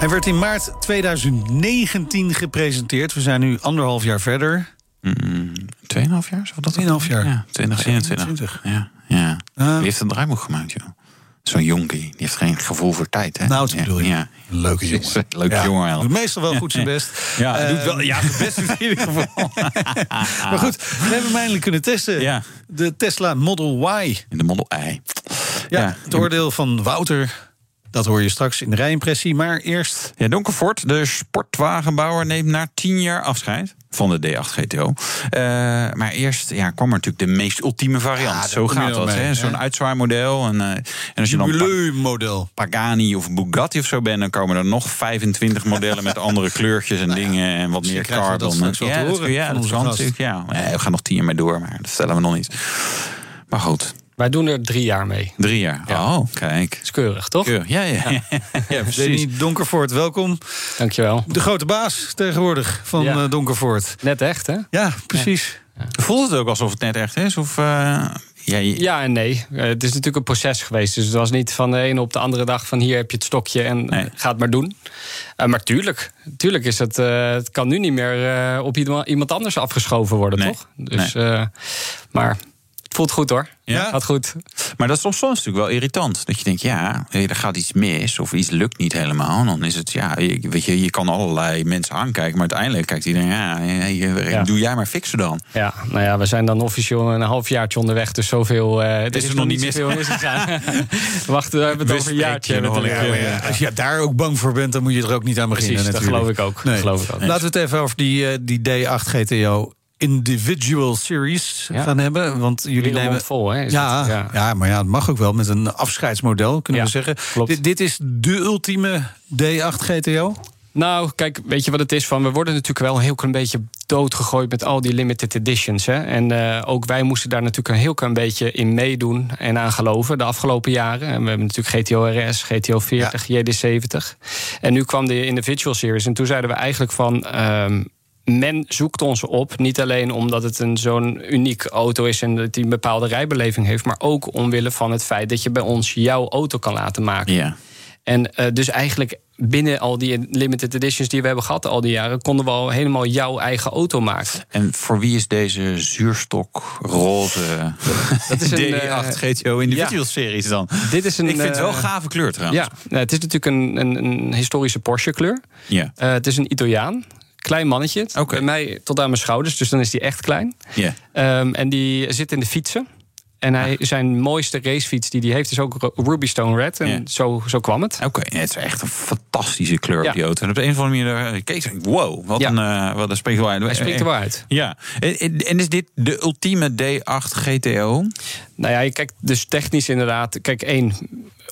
Hij werd in maart 2019 gepresenteerd. We zijn nu anderhalf jaar verder. Mm, tweeënhalf jaar? Zou dat Tweeënhalf jaar. Ja, 2021. Ja, ja. Wie heeft een draaiboek gemaakt, joh? Zo'n jonkie. Die heeft geen gevoel voor tijd, hè? Nou, dat bedoel je. Ja. Leuke <laughs> jongen. Leuke Ja. jongen. wel. Doet meestal wel goed zijn best. Ja, hij Eh, doet wel, ja, zijn best in ieder geval. <laughs> Maar goed, we hebben hem eindelijk kunnen testen. Ja. De Tesla Model Y. De Model. Ja, Ja. het oordeel van Wouter. Dat hoor je straks in de rijimpressie. Maar eerst... Ja, Donkervoort, de sportwagenbouwer, neemt na tien jaar afscheid van de D8 GTO. Eh, maar eerst ja, kwam er natuurlijk de meest ultieme variant. Ja, Zo gaat dat, mee, hè? Zo'n uitzwaarmodel. En, eh, en als je dan model. Pagani of Bugatti of zo bent... dan komen er nog 25 modellen met andere kleurtjes en <laughs> dingen... en wat meer we dat carbon. wel ja, dat, ja, dat kan natuurlijk. Ja. Nee, we gaan nog tien jaar mee door, maar dat stellen we nog niet. Maar goed, Wij doen er drie jaar mee. drie jaar. Oh, kijk. is keurig, toch? Keurig. Ja, ja, ja. <laughs> ja, precies. Donkervoort, welkom. Dankjewel. De grote baas tegenwoordig van Ja. eh, Donkervoort. Net echt, hè? Ja, precies. Voelt het ook alsof het net echt is? Of, eh, ja, je- Ja en nee. Eh, het is natuurlijk een proces geweest. Dus het was niet van de ene op de andere dag van hier heb je het stokje en Nee. ga het maar doen. Eh, maar tuurlijk, tuurlijk is het, eh, het kan nu niet meer eh, op iemand- anders afgeschoven worden, Nee. toch? Dus, eh, maar het voelt goed hoor. Ja? Gaat goed. Maar dat is soms, soms natuurlijk wel irritant. Dat je denkt, ja, er gaat iets mis of iets lukt niet helemaal. En dan is het, ja, je, weet je, je kan allerlei mensen aankijken. Maar uiteindelijk kijkt iedereen, ja, Ja. doe jij maar fixen dan. Ja, nou ja, we zijn dan officieel een halfjaartje onderweg. Dus zoveel. eh er er nog niet mis-. <laughs> Wacht, we hebben het over een jaartje. je nog Ja, ja, als je daar ook bang voor bent, dan moet je er ook niet aan beginnen. Precies, dat natuurlijk. geloof ik ook. Nee. Dat geloof ik ook. Laten we het even over die, eh, die D8 GTO Individual Series Ja. gaan hebben. Want jullie nemen. vol, hè? Ja, ja. ja. maar ja, het mag ook wel met een afscheidsmodel, kunnen Ja, we zeggen. klopt. Dit, is de ultieme D8 GTO. Nou, kijk, weet je wat het is? Van, we worden natuurlijk wel een heel klein beetje doodgegooid met al die limited editions. Hè? En eh, ook wij moesten daar natuurlijk een heel klein beetje in meedoen en aan geloven de afgelopen jaren. En we hebben natuurlijk GTO RS, GTO 40, JD70. En nu kwam de Individual Series. En toen zeiden we eigenlijk van. ehm, men zoekt ons op, niet alleen omdat het een zo'n uniek auto is en dat die een bepaalde rijbeleving heeft, maar ook omwille van het feit dat je bij ons jouw auto kan laten maken. Ja. En eh, dus eigenlijk binnen al die limited editions die we hebben gehad al die jaren, konden we al helemaal jouw eigen auto maken. En voor wie is deze zuurstokroze Dat is <laughs> een, D8 eh, GTO Individual ja. Series dan? Dit is een, Ik vind het wel eh, een gave kleur trouwens. Ja, nou, het is natuurlijk een, een, een historische Porsche kleur. Ja. Het is een Italiaan. Klein mannetje. Oké. Bij mij tot aan mijn schouders, dus dan is die echt klein. Ja. Ehm, en die zit in de fietsen. En hij, zijn mooiste racefiets die hij heeft is ook Ru- Ruby Stone Red. En zo, zo kwam het. Oké, ja, het is echt een fantastische kleur Ja. op die auto. En op de een of andere manier, eh, keek ik, wow, wat Ja. een, eh, wat een spreekt uit. Hij springt er wel uit. Ja, en is dit de ultieme D8 GTO? Nou ja, kijk, dus technisch inderdaad. Kijk, één,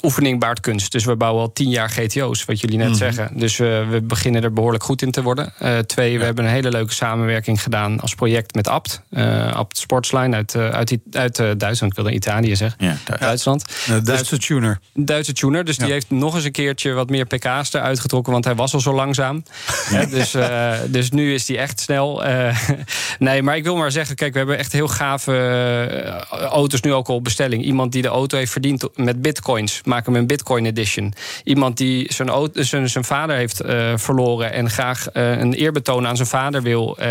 oefening baart kunst. Dus we bouwen al tien jaar GTO's, wat jullie net Mhm. zeggen. Dus eh, we beginnen er behoorlijk goed in te worden. Eh, twee, we hebben een hele leuke samenwerking gedaan als project met Abt. Eh Abt Sportsline uit, uit, uit Duitsland. Ik wilde Italië zeggen. Ja, Duitsland. Een Duitse tuner. Duitse tuner. Dus die heeft nog eens een keertje wat meer pk's eruit getrokken. Want hij was al zo langzaam. Dus, dus nu is hij echt snel. <laughs> Nee, maar ik wil maar zeggen. Kijk, we hebben echt heel gave auto's nu ook al op bestelling. Iemand die de auto heeft verdiend met bitcoins. Maak hem een bitcoin edition. Iemand die zijn, auto, zijn, zijn vader heeft eh, verloren. En graag eh, een eerbetoon aan zijn vader wil eh,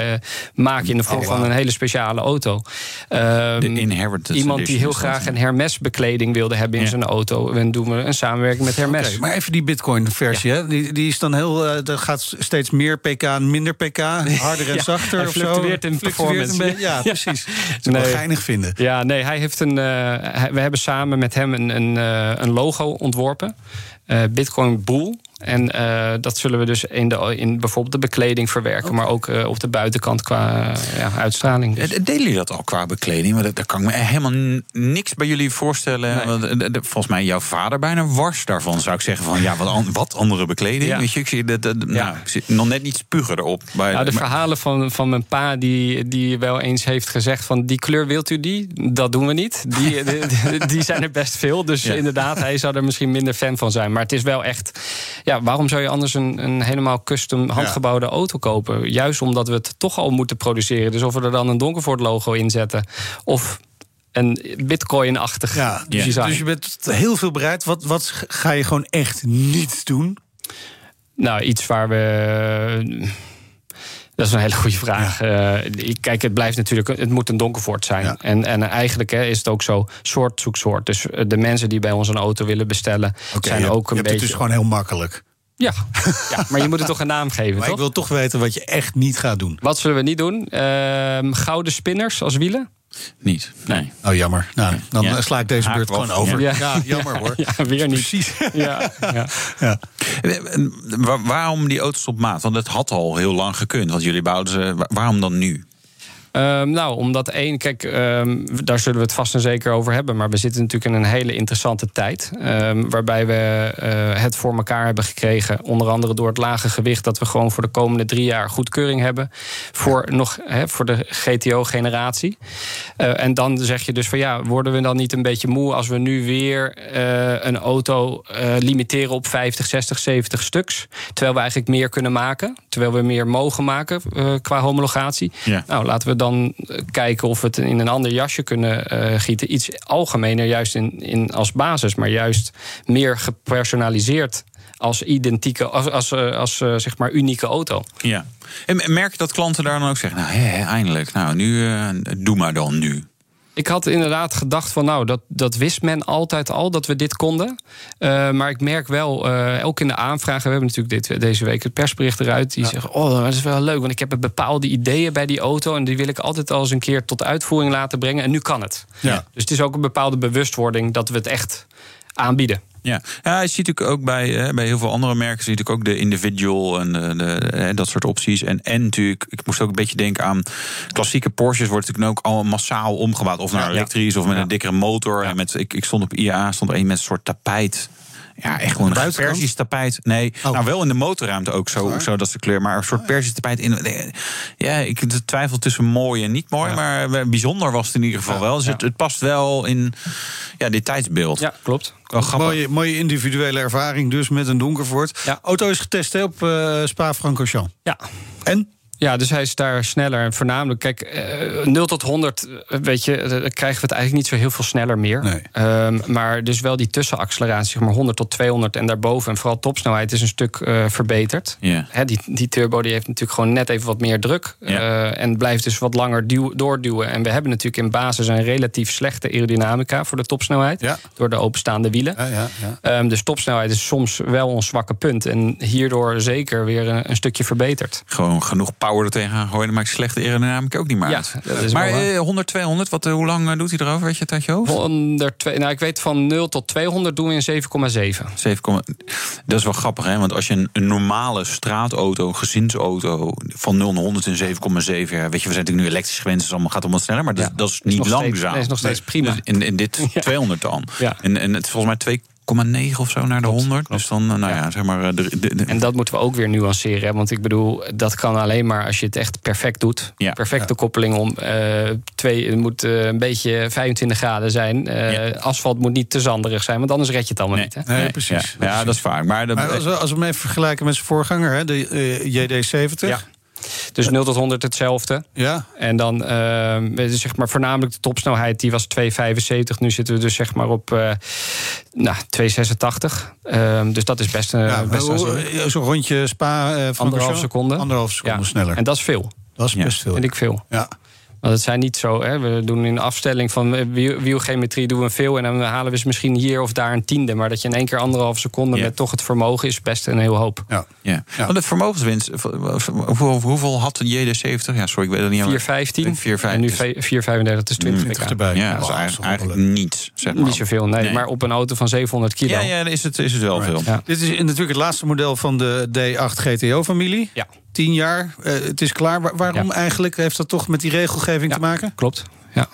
maken. In de vorm Oh, van een hele speciale auto. Ehm, De Inheritance Iemand die heel graag een Hermes bekleding wilde hebben in Ja. zijn auto. En doen we een samenwerking met Hermes. Maar even die Bitcoin-versie. hè? Die, die is dan heel. eh dat gaat steeds meer pk minder pk. Harder en <laughs> Ja, zachter. hij of zo. fluctueert in Fluctueert performance. een beetje. <laughs> Ja, precies. Dat is wel Nee. geinig vinden. Ja, nee, hij heeft een. Eh, we hebben samen met hem een, een, eh, een logo ontworpen. Eh, Bitcoin Bull. En eh, dat zullen we dus in, de, in bijvoorbeeld de bekleding verwerken, maar ook eh, op de buitenkant qua ja, uitstraling. Dus- Eh, Delen jullie dat al qua bekleding? Want dat- daar kan ik me helemaal niks bij jullie voorstellen. Nee. Want, de- Volgens mij jouw vader bijna wars daarvan. Zou ik zeggen van ja, wat, an- wat andere bekleding? Ja. Weet je, ik zie dat, dat- Ja. nou, ik zie nog net niet spugen erop. Bij, Nou, de maar- verhalen van, van mijn pa, die, die wel eens heeft gezegd: van die kleur wilt u die? Dat doen we niet. Die, <laughs> die, die zijn er best veel. Dus Ja. inderdaad, hij zou er misschien minder fan van zijn. Maar het is wel echt. Ja, waarom zou je anders een, een helemaal custom handgebouwde auto kopen? Juist omdat we het toch al moeten produceren. Dus of we er dan een Donkervoort logo in zetten. Of en bitcoin-achtig. Ja, dus, je, dus je bent heel veel bereid. Wat, wat ga je gewoon echt niet doen? Nou, iets waar we. Dat is een hele goede vraag. Ja. Uh, kijk, het blijft natuurlijk, het moet een donkervoort zijn. Ja. En, en eigenlijk hè, is het ook zo, soort zoek soort. Dus de mensen die bij ons een auto willen bestellen, okay, zijn je, ook een je beetje. Het is gewoon heel makkelijk. Ja. <laughs> ja, maar je moet het toch een naam geven, maar toch? ik wil toch weten wat je echt niet gaat doen. Wat zullen we niet doen? Uh, gouden spinners als wielen? Niet, nee. Oh, jammer. Nou, dan ja. sla ik deze beurt gewoon over. Ja, ja jammer hoor. Ja, weer niet. Precies. Ja, ja. ja. Waarom die auto's op maat? Want het had al heel lang gekund. Want jullie bouwden ze. Waarom dan nu? Um, nou, omdat één, kijk, um, daar zullen we het vast en zeker over hebben. Maar we zitten natuurlijk in een hele interessante tijd. Um, waarbij we uh, het voor elkaar hebben gekregen. Onder andere door het lage gewicht. Dat we gewoon voor de komende drie jaar goedkeuring hebben. Voor, nog, voor de GTO-generatie. Uh, en dan zeg je dus van ja, worden we dan niet een beetje moe als we nu weer uh, een auto limiteren op 50, 60, 70 stuks. Terwijl we eigenlijk meer kunnen maken. Terwijl we meer mogen maken qua homologatie. Ja. Nou, laten we dan kijken of we het in een ander jasje kunnen uh, gieten. Iets algemener, juist in, in als basis, maar juist meer gepersonaliseerd als identieke, als, als, als, als zeg maar unieke auto. Ja. En merk je dat klanten daar dan ook zeggen: Nou, hé, eindelijk, nou, nu doe maar dan nu. Ik had inderdaad gedacht van nou, dat, dat wist men altijd al dat we dit konden. Uh, maar ik merk wel, uh, ook in de aanvragen, we hebben natuurlijk dit, deze week het persbericht eruit. Die ja. zeggen, oh, dat is wel leuk, want ik heb bepaalde ideeën bij die auto. En die wil ik altijd al eens een keer tot uitvoering laten brengen. En nu kan het. Ja. Dus het is ook een bepaalde bewustwording dat we het echt aanbieden. Ja, ja je ziet natuurlijk ook bij, hè, bij heel veel andere merken... zie je natuurlijk ook de individual en de, dat soort opties. En, en natuurlijk, ik moest ook een beetje denken aan... klassieke Porsches wordt natuurlijk ook allemaal massaal omgebouwd. Of naar ja, elektrisch of met een dikkere motor. En met, ik, ik stond op IAA, stond er een met een soort tapijt... Ja, echt gewoon een Persisch tapijt. Nee, oh. nou wel in de motorruimte ook zo, zo dat is de kleur. Maar een soort Persisch tapijt. In, ja, ik twijfel tussen mooi en niet mooi. Ja. Maar bijzonder was het in ieder geval ja, wel. Dus het, het, past wel in ja, dit tijdsbeeld. Ja, klopt. Mooie, mooie individuele ervaring dus met een Donkervoort. Ja. Auto is getest hè, op uh, Spa-Francorchamps. Ja. En? Ja, dus hij is daar sneller. En voornamelijk, kijk, uh, 0 tot 100, weet je, dan krijgen we het eigenlijk niet zo heel veel sneller meer. Nee. Um, maar dus wel die tussenacceleratie, zeg maar 100 tot 200 en daarboven. En vooral topsnelheid is een stuk uh, verbeterd. Yeah. He, die, die turbo die heeft natuurlijk gewoon net even wat meer druk. Yeah. Uh, en blijft dus wat langer duw, doorduwen. En we hebben natuurlijk in basis een relatief slechte aerodynamica voor de topsnelheid. Ja. Door de openstaande wielen. Ja, ja, ja. Um, dus topsnelheid is soms wel ons zwakke punt. En hierdoor zeker weer een, een stukje verbeterd. Gewoon genoeg power er tegenaan gooien, dan maakt slechte aerodynamica ook niet meer ja, uit. Dat is maar uh, 100, 200, wat, uh, hoe lang uh, doet hij erover? Weet je het uit je hoofd? 100, nou, ik weet van 0 tot 200 doen we in 7,7. 7, dat is wel grappig, hè? Want als je een, een normale straatauto, gezinsauto van 0 naar 100 in 7,7, ja, weet je, we zijn natuurlijk nu elektrisch gewend, dus allemaal gaat allemaal sneller, maar dat, ja, dat is niet is langzaam. Steeds, is nog steeds prima. Dus in, in dit <laughs> ja. 200 dan. Ja. En, en het is volgens mij 2 0,9 of zo naar de klopt, 100. Klopt. Dus dan, nou ja, ja zeg maar. De, de, de. En dat moeten we ook weer nuanceren. Hè? Want ik bedoel, dat kan alleen maar als je het echt perfect doet. Ja. Perfecte ja. koppeling om. Uh, twee, het moet uh, een beetje 25 graden zijn. Uh, ja. Asfalt moet niet te zanderig zijn, want anders red je het allemaal nee. niet. Hè? Nee, nee precies. Ja, ja, dat is vaak. Maar, maar als, we, als we hem even vergelijken met zijn voorganger, hè, de JD70. Dus 0 tot 100 hetzelfde. Ja. En dan uh, zeg maar voornamelijk de topsnelheid, die was 2,75. Nu zitten we dus zeg maar op uh, nou, 2,86. Uh, dus dat is best, uh, ja, best Zo'n rondje spa uh, van anderhalf seconde. Anderhalf seconde ja. sneller. En dat is veel. Dat is best ja. veel. Vind ik veel. Ja. Want het zijn niet zo, hè, we doen in afstelling van wielgeometrie doen we veel en dan halen we ze misschien hier of daar een tiende. Maar dat je in één keer anderhalf seconde met toch het vermogen is best een heel hoop. Ja. Ja. Ja. Want de vermogenswinst, hoeveel, hoeveel had een JD70? Ja, sorry, ik weet het niet. 4,15 4,15. en nu 4,35, dus 20 20 erbij. Ja, Ja, dat is eigenlijk, is eigenlijk niets. Zeg maar. Niet zoveel, nee, Nee. Maar op een auto van 700 kilo. Ja, ja, dan is het, is het wel veel. Ja. Dit is natuurlijk het laatste model van de D8 GTO-familie. Ja. 10 jaar, uh, het is klaar. Waar, waarom Ja. eigenlijk? Heeft dat toch met die regelgeving Te maken? Klopt, ja.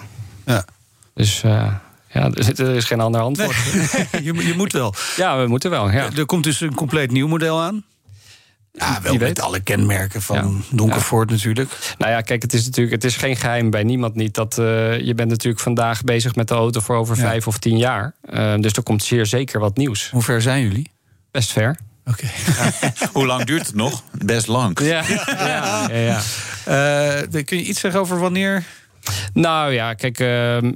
Ja. Dus uh, ja, er is geen ander antwoord. <laughs> je, je moet wel. Ja, we moeten wel, ja. Er komt dus een compleet nieuw model aan. Ja, wel met alle kenmerken van Ja. Donkervoort natuurlijk. Nou ja, kijk, het is natuurlijk het is geen geheim bij niemand niet dat uh, je bent natuurlijk vandaag bezig met de auto voor over Ja. vijf of tien jaar. Uh, dus er komt zeer zeker wat nieuws. Hoe ver zijn jullie? Best ver. Oké. <laughs> Hoe lang duurt het nog? Best lang. Ja, <laughs> ja, ja, ja. Uh, kun je iets zeggen over wanneer? Nou ja, kijk. Uh,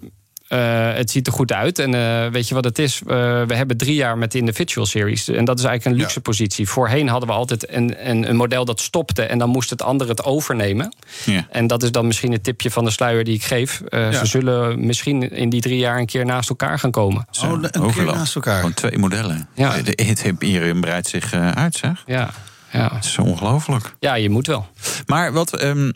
eh, het ziet er goed uit. En eh, weet je wat het is? Eh, we hebben drie jaar met de Individual Series. En dat is eigenlijk een luxe positie. Voorheen hadden we altijd een, een, een model dat stopte... en dan moest het andere het overnemen. Ja. En dat is dan misschien het tipje van de sluier die ik geef. Eh, Ja. Ze zullen misschien in die drie jaar een keer naast elkaar gaan komen. Zo, een keer naast elkaar. Gewoon twee modellen. Ja. De Hit Imperium breidt zich eh, uit, zeg. Ja, ja. Het is ongelooflijk. ja, je moet wel. Maar wat, ehm,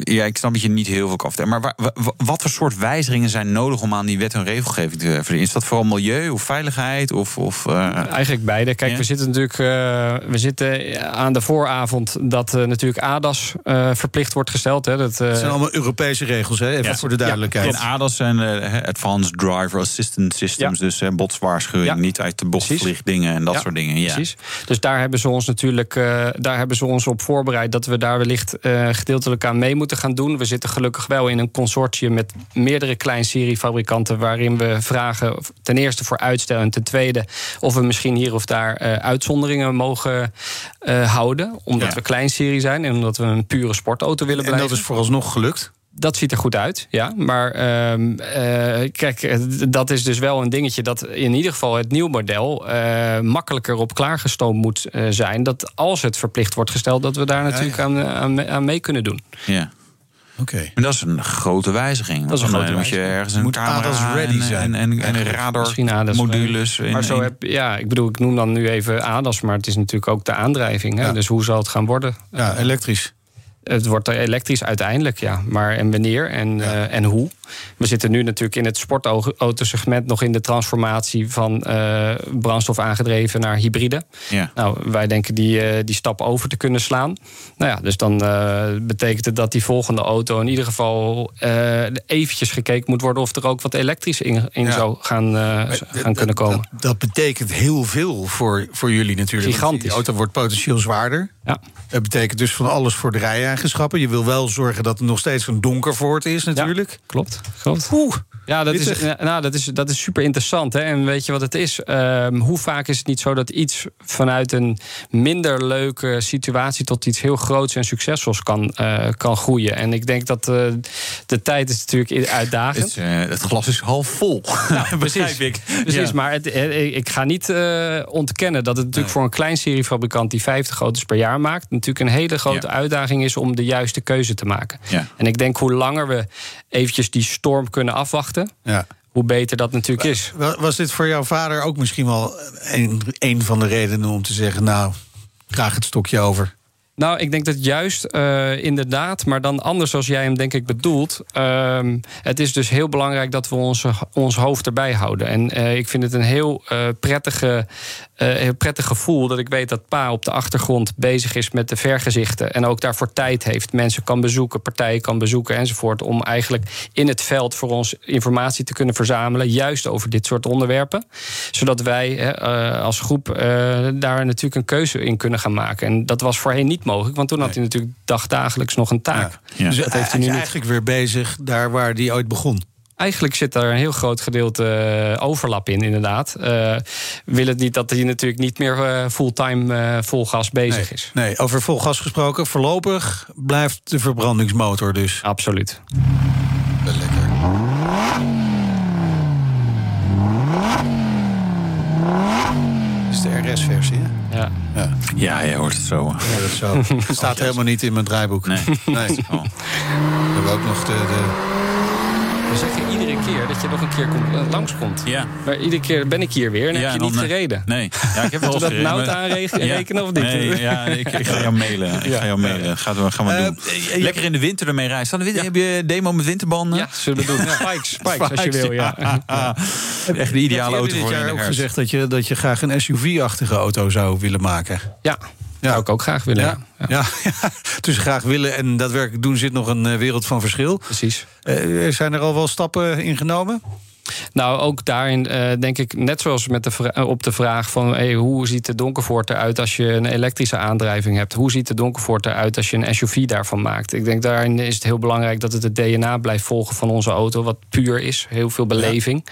ja, ik snap dat je niet heel veel kan vertellen. Maar wa- wa- wat voor soort wijzigingen zijn nodig om aan die wet en regelgeving te verdienen? Is dat vooral milieu of veiligheid? Of, of, eh, Eigenlijk beide. Kijk, Ja? we zitten natuurlijk eh, we zitten aan de vooravond dat eh, natuurlijk ADAS eh, verplicht wordt gesteld. Hè, dat, eh, Het zijn allemaal Europese regels, hè? even Ja. voor de duidelijkheid. En ADAS zijn Advanced Driver Assistance Systems. Dus botswaarschuwing, Ja. niet uit de bocht Precies. vliegdingen en dat Ja, soort dingen. Ja. Precies. Dus daar hebben ze ons natuurlijk eh, daar hebben ze ons op voorbereid dat we daar wellicht eh, gedeeltelijk aan mee moeten gaan doen. We zitten gelukkig wel in een consortium met meerdere kleinseriefabrikanten waarin we vragen ten eerste voor uitstel en ten tweede of we misschien hier of daar eh, uitzonderingen mogen eh, houden. Omdat Ja. we kleinserie zijn en omdat we een pure sportauto willen En blijven. dat is vooralsnog gelukt. Dat ziet er goed uit, ja. Maar ehm, eh, kijk, eh, dat is dus wel een dingetje dat in ieder geval het nieuw model eh, makkelijker op klaargestoomd moet eh, zijn. Dat als het verplicht wordt gesteld, dat we daar natuurlijk Aan, aan, aan mee kunnen doen. Ja. Oké. En dat is een grote wijziging. Dat is een grote dan moet je wijziging. ergens een Moet camera ADAS ready en, zijn, en, en, en in Maar zo heb, ja, ik bedoel, ik noem dan nu even ADAS, maar het is natuurlijk ook de aandrijving. Hè? Ja. Dus hoe zal het gaan worden? Ja, elektrisch. Het wordt er elektrisch uiteindelijk, ja. Maar en wanneer en, eh, en hoe? We zitten nu natuurlijk in het sportautosegment nog in de transformatie van eh, brandstof aangedreven naar hybride. Ja. Nou, wij denken die, eh, die stap over te kunnen slaan. Nou ja, dus dan betekent het dat die volgende auto in ieder geval eventjes gekeken moet worden of er ook wat elektrisch in, in Ja. zou gaan, gaan kunnen komen. Dat, dat betekent heel veel voor, voor jullie natuurlijk. Gigantisch. Die auto wordt potentieel zwaarder. Ja. Dat betekent dus van alles voor de rijeigenschappen. Je wil wel zorgen dat het nog steeds een donker voort is natuurlijk. Klopt, klopt. Oeh, Ja, dat is, nou, dat, is, dat is super interessant. Hè? En weet je wat het is? Ehm, hoe vaak is het niet zo dat iets vanuit een minder leuke situatie tot iets heel groots en succesvols kan, eh, kan groeien? En ik denk dat eh, de tijd is natuurlijk uitdagend. Het, eh, het glas is half vol. Nou, <laughs> begrijp ik. Precies, Ja. maar het, ik ga niet eh, ontkennen dat het natuurlijk voor een kleinseriefabrikant die 50 auto's per jaar maakt, natuurlijk een hele grote Ja. uitdaging is om de juiste keuze te maken. Ja. En ik denk hoe langer we eventjes die storm kunnen afwachten, Ja. hoe beter dat natuurlijk is. Wa- Was dit voor jouw vader ook misschien wel een, een van de redenen om te zeggen... nou, graag het stokje over? Nou, ik denk dat juist eh, inderdaad, maar dan anders zoals jij hem denk ik bedoelt. ehm, het is dus heel belangrijk dat we onze, ons hoofd erbij houden. En eh, ik vind het een heel, eh, prettige, heel prettig gevoel dat ik weet dat pa op de achtergrond bezig is met de vergezichten. En ook daarvoor tijd heeft. Mensen kan bezoeken, partijen kan bezoeken enzovoort. Om eigenlijk in het veld voor ons informatie te kunnen verzamelen. Juist over dit soort onderwerpen. Zodat wij als groep daar natuurlijk een keuze in kunnen gaan maken. En dat was voorheen niet mogelijk, want toen had hij natuurlijk dagdagelijks nog een taak. Ja. Dus Dat heeft hij hij nu is niet. eigenlijk weer bezig daar waar hij ooit begon. Eigenlijk zit daar een heel groot gedeelte eh, overlap in, inderdaad. Eh wil het niet dat hij natuurlijk niet meer eh, fulltime eh, vol gas bezig is. Nee, over vol gas gesproken. Voorlopig blijft de verbrandingsmotor dus. Absoluut. Lekker. Is de RS-versie, hè? Ja. Je hoort het zo. ja dat is zo. <laughs> Het staat helemaal niet in mijn draaiboek. Nee. nee. Oh. We hebben ook nog de... de keer dat je nog een keer komt, eh, langskomt. Ja. Maar iedere keer ben ik hier weer en Ja, heb je dan, niet eh, gereden. Nee, ja, ik heb wel dat nou aanrekenen of niet? Nee, ja, ik, ik ga jou mailen. Ik Ja. ga jou mailen. Gaan we, gaan we Eh, doen. Lekker in de winter ermee reizen. Winter, Heb je demo met winterbanden? Ja, zullen we doen. Ja, Spikes, <laughs> spikes als je wil, ja. <laughs> Echt de ideale auto je voor in jaar de ook gezegd dat je, dat je graag een SUV-achtige auto zou willen maken. Ja, zou ik ook graag willen. Ja. Ja, <laughs> ja. tussen graag willen en daadwerkelijk doen zit nog een eh, wereld van verschil. Precies. Eh, zijn er al wel stappen in genomen? Nou, ook daarin uh, denk ik, net zoals met de op de vraag van hey, hoe ziet de Donkervoort eruit als je een elektrische aandrijving hebt? Hoe ziet de Donkervoort eruit als je een SUV daarvan maakt? Ik denk daarin is het heel belangrijk dat het het DNA blijft volgen van onze auto, wat puur is, heel veel beleving.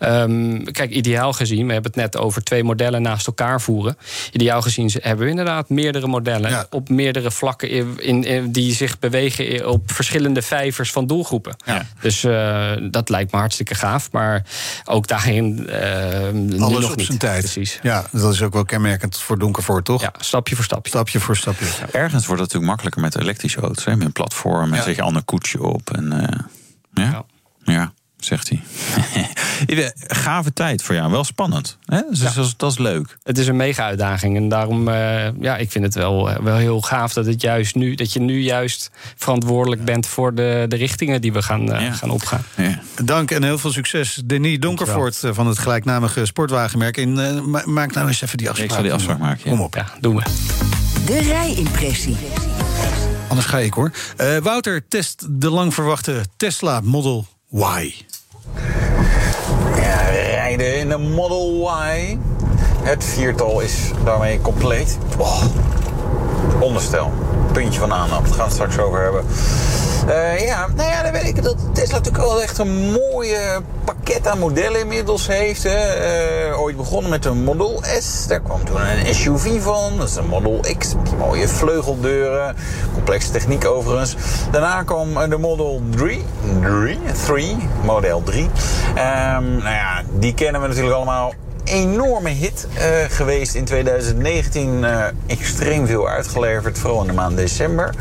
Ja. Um, kijk, ideaal gezien, we hebben het net over twee modellen naast elkaar voeren. Ideaal gezien hebben we inderdaad meerdere modellen ja. op meerdere vlakken in, in, die zich bewegen op verschillende vijvers van doelgroepen. Ja. Dus uh, dat lijkt me hartstikke gaaf. Maar ook daarin. Uh, Alles nog op niet. zijn tijd. Precies. Ja, dat is ook wel kenmerkend voor Donkervoort, toch? Ja, stapje voor stapje. Stapje voor stapje. Ergens wordt het natuurlijk makkelijker met elektrische auto's. Hè? Met een platform, en zet je ander koetsje op. En, uh, ja. ja zegt hij. <laughs> Gave tijd voor jou, wel spannend. Hè? Dus ja. dat, is, dat, is, leuk. Het is een mega uitdaging. En daarom, uh, ja, ik vind het wel, wel heel gaaf dat, het juist nu, dat je nu juist verantwoordelijk bent voor de, de richtingen die we gaan, uh, ja. gaan opgaan. Ja. Dank en heel veel succes. Denis Donkervoort van het gelijknamige sportwagenmerk. En, uh, maak nou eens even die afspraak. Ik zal die afspraak maken. Kom op. Ja, doen we. De rijimpressie. Anders ga ik hoor. Wouter test de lang verwachte Tesla Model Y. Rijden in de Model Y. Het viertal is daarmee compleet. Oh, onderstel. Puntje van aandacht. Daar gaan we het straks over hebben. Uh, ja, nou ja, dan weet ik dat Tesla natuurlijk wel echt een mooie pakket aan modellen inmiddels heeft. Hè. Uh, ooit begonnen met een Model S. Daar kwam toen een SUV van. Dat is een Model X. Die mooie vleugeldeuren. Complexe techniek overigens. Daarna kwam de Model 3. 3? 3. Model 3. Um, nou ja, die kennen we natuurlijk allemaal enorme hit uh, geweest in 2019. Uh, extreem veel uitgeleverd, vooral in de maand december.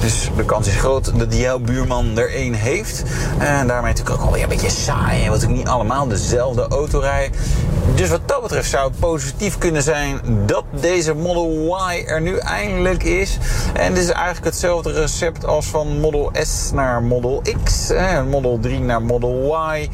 Dus de kans is groot dat jouw buurman er één heeft. En daarmee natuurlijk ook alweer een beetje saai. Wat ik niet allemaal dezelfde auto rijden. Dus wat dat betreft zou het positief kunnen zijn dat deze Model Y er nu eindelijk is. En dit is eigenlijk hetzelfde recept als van Model S naar Model X. Eh, Model 3 naar Model Y.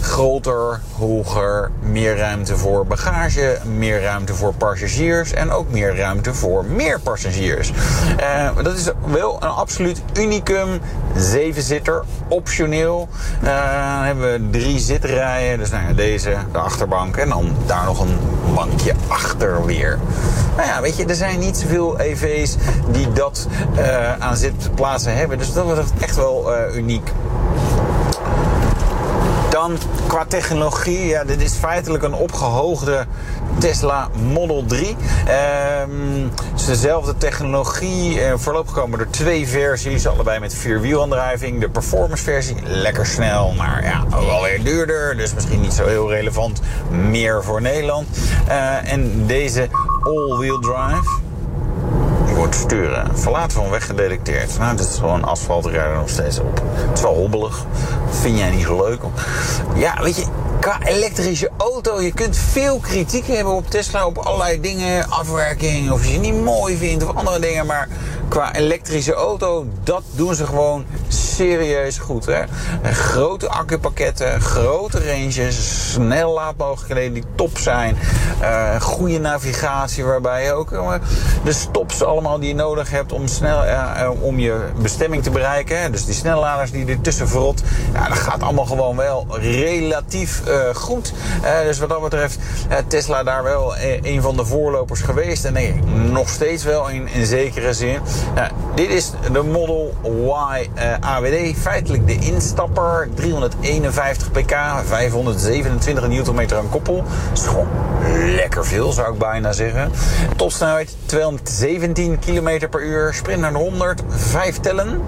Groter, hoger, meer ruimte voor bagage, meer ruimte voor passagiers en ook meer ruimte voor meer passagiers. Uh, dat is wel een absoluut unicum. Zevenzitter, optioneel. Uh, dan hebben we drie zitrijen. Dus nou ja, deze, de achterbank en dan daar nog een bankje achter weer. Nou ja, weet je, er zijn niet zoveel EV's die dat uh, aan zitplaatsen hebben. Dus dat wordt echt wel uniek. Dan qua technologie, ja, dit is feitelijk een opgehoogde Tesla Model 3. Um, het is dezelfde technologie. Uh, voorlopig komen er twee versies, allebei met vierwielaandrijving. De performance versie, lekker snel, maar ja, ook alweer duurder. Dus misschien niet zo heel relevant meer voor Nederland. Uh, en deze all-wheel drive wordt sturen. Verlaten van weg gedetecteerd. Nou, dit is gewoon asfaltrijder nog steeds op. Het is wel hobbelig. Vind jij niet leuk? Ja, weet je, qua elektrische auto, je kunt veel kritiek hebben op Tesla op allerlei dingen, afwerking, of je ze niet mooi vindt of andere dingen, maar qua elektrische auto, dat doen ze gewoon serieus goed. Hè? Grote accupakketten, grote ranges, snel laadmogelijkheden die top zijn, uh, goede navigatie waarbij je ook uh, de stops allemaal die je nodig hebt om, snel, uh, om je bestemming te bereiken. Hè? Dus die snelladers die ertussen verrot, ja, dat gaat allemaal gewoon wel relatief goed. dus wat dat betreft, Tesla daar wel een van de voorlopers geweest. En nee, nog steeds wel in, in zekere zin. Dit is de Model Y AWD. Feitelijk de instapper. 351 pk, 527 Nm aan koppel. Dat is gewoon lekker veel, zou ik bijna zeggen. Topsnelheid 217 km per uur. Sprint naar de 100, 5 tellen.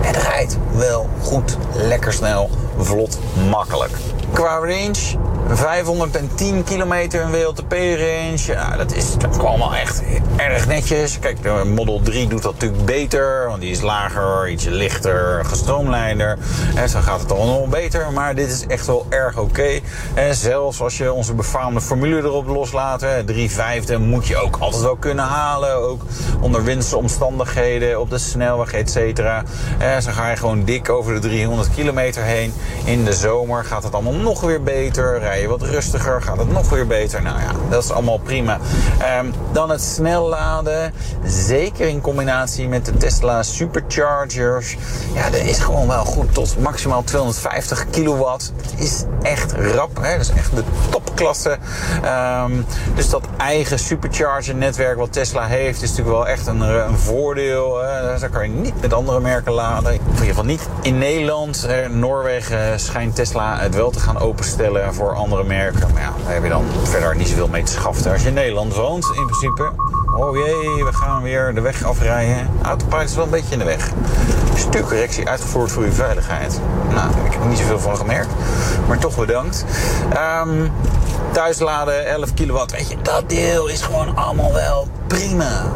Het rijdt wel goed, lekker snel, vlot, makkelijk. Qua range 510 kilometer een WLTP-range. Ja, dat is dat allemaal echt erg netjes. Kijk, de Model 3 doet dat natuurlijk beter, want die is lager, ietsje lichter, gestroomlijnder. En zo gaat het allemaal nog beter, maar dit is echt wel erg oké. En zelfs als je onze befaamde formule erop loslaat, 3 vijfde moet je ook altijd wel kunnen halen. Ook onder windsomstandigheden, omstandigheden, op de snelweg, et cetera. En zo ga je gewoon dik over de 300 kilometer heen. In de zomer gaat het allemaal nog weer beter je wat rustiger, gaat het nog weer beter. Nou ja, dat is allemaal prima. Ehm, dan het snel laden, zeker in combinatie met de Tesla Superchargers. Ja, dat is gewoon wel goed tot maximaal 250 kilowatt. Het is echt rap, hè? dat is echt de topklasse. Ehm, dus dat eigen supercharger netwerk wat Tesla heeft, is natuurlijk wel echt een, een voordeel. Hè? Daar kan je niet met andere merken laden. In ieder geval niet in Nederland. Noorwegen schijnt Tesla het wel te gaan openstellen voor andere merken. Maar ja, daar heb je dan verder niet zoveel mee te schaften. Als je in Nederland woont, in principe. Oh jee, we gaan weer de weg afrijden. Autopilot is wel een beetje in de weg. Stuurcorrectie uitgevoerd voor uw veiligheid. Nou, ik heb er niet zoveel van gemerkt. Maar toch bedankt. Um, thuisladen, 11 kilowatt. Weet je, dat deel is gewoon allemaal wel prima.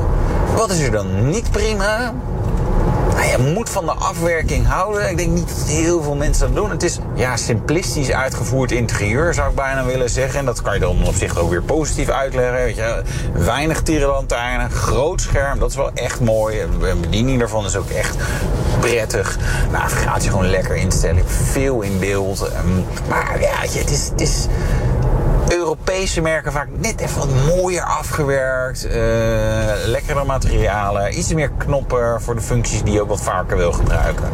Wat is er dan niet prima? Nou, je moet van de afwerking houden. Ik denk niet dat heel veel mensen dat doen. Het is ja, simplistisch uitgevoerd interieur, zou ik bijna willen zeggen. En dat kan je dan op zich ook weer positief uitleggen. Weet je. Weinig tierenlantaarnen, groot scherm, dat is wel echt mooi. De bediening daarvan is ook echt prettig. Navigatie gewoon lekker instellen. Veel in beeld. Maar ja, het is... Het is Europese merken vaak net even wat mooier afgewerkt. Uh, lekkere materialen. Iets meer knoppen voor de functies die je ook wat vaker wil gebruiken.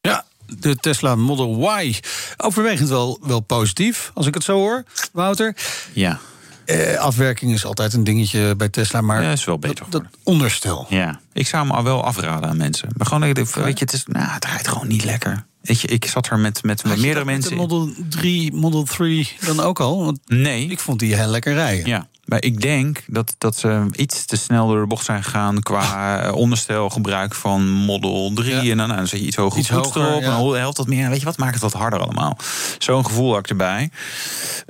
Ja, de Tesla Model Y. Overwegend wel, wel positief, als ik het zo hoor, Wouter. Ja. Uh, afwerking is altijd een dingetje bij Tesla, maar ja, is wel beter dat, dat onderstel. Ja, ik zou hem al wel afraden aan mensen. Maar gewoon, weet je, het, is, nou, het rijdt gewoon niet lekker. Weet je, ik zat er met, met, met meerdere mensen. de Model 3, Model 3 dan ook al? Want nee. Ik vond die heel lekker rijden. Ja, maar ik denk dat, dat ze iets te snel door de bocht zijn gegaan qua <laughs> onderstelgebruik van Model 3. En dan, nou, dan zet je iets hoger iets hoger, erop. Ja. En helft wat meer. Weet je wat, maakt het wat harder allemaal. Zo'n gevoel had ik erbij.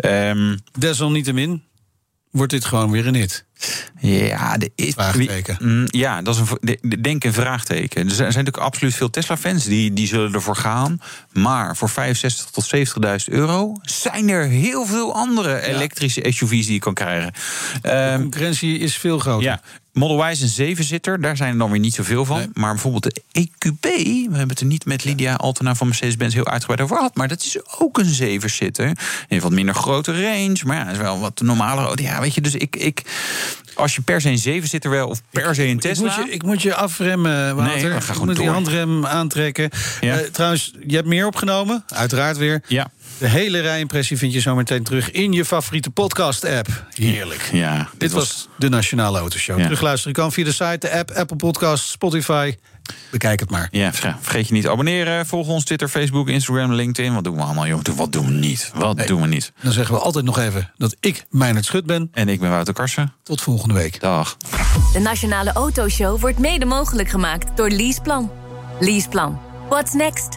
Um, Desalniettemin wordt dit gewoon weer een hit. Ja, de is, vraagteken. Ja, dat is een, de, denk een vraagteken. Er zijn natuurlijk absoluut veel Tesla-fans die, die zullen ervoor gaan. Maar voor 65 tot 70.000 euro zijn er heel veel andere elektrische SUV's die je kan krijgen. De concurrentie is veel groter. Ja, Model Y is een zevenzitter, daar zijn er dan weer niet zoveel van. Nee. Maar bijvoorbeeld de EQB, we hebben het er niet met Lydia Altena van Mercedes-Benz heel uitgebreid over gehad. Maar dat is ook een zevenzitter. Heeft wat minder grote range, maar ja, is wel wat normaler. Ja, weet je, dus ik, ik als je per se een zevenzitter wil of per se een Tesla. Ik moet je, ik moet je afremmen, Wouter. Nee, ga ik moet die handrem aantrekken. Ja. Uh, trouwens, je hebt meer opgenomen, uiteraard weer. Ja. De hele rijimpressie vind je zo meteen terug in je favoriete podcast-app. Heerlijk. Ja, dit, dit was, was de Nationale Autoshow. Ja. Terugluisteren kan via de site, de app, Apple Podcasts, Spotify. Bekijk het maar. Ja, vergeet je niet te abonneren. Volg ons Twitter, Facebook, Instagram, LinkedIn. Wat doen we allemaal, jongen? Wat doen we niet? Wat nee, doen we niet? Dan zeggen we altijd nog even dat ik Meijnerd Schut ben. En ik ben Wouter Karsen. Tot volgende week. Dag. De Nationale Autoshow wordt mede mogelijk gemaakt door Leaseplan. Leaseplan. What's next?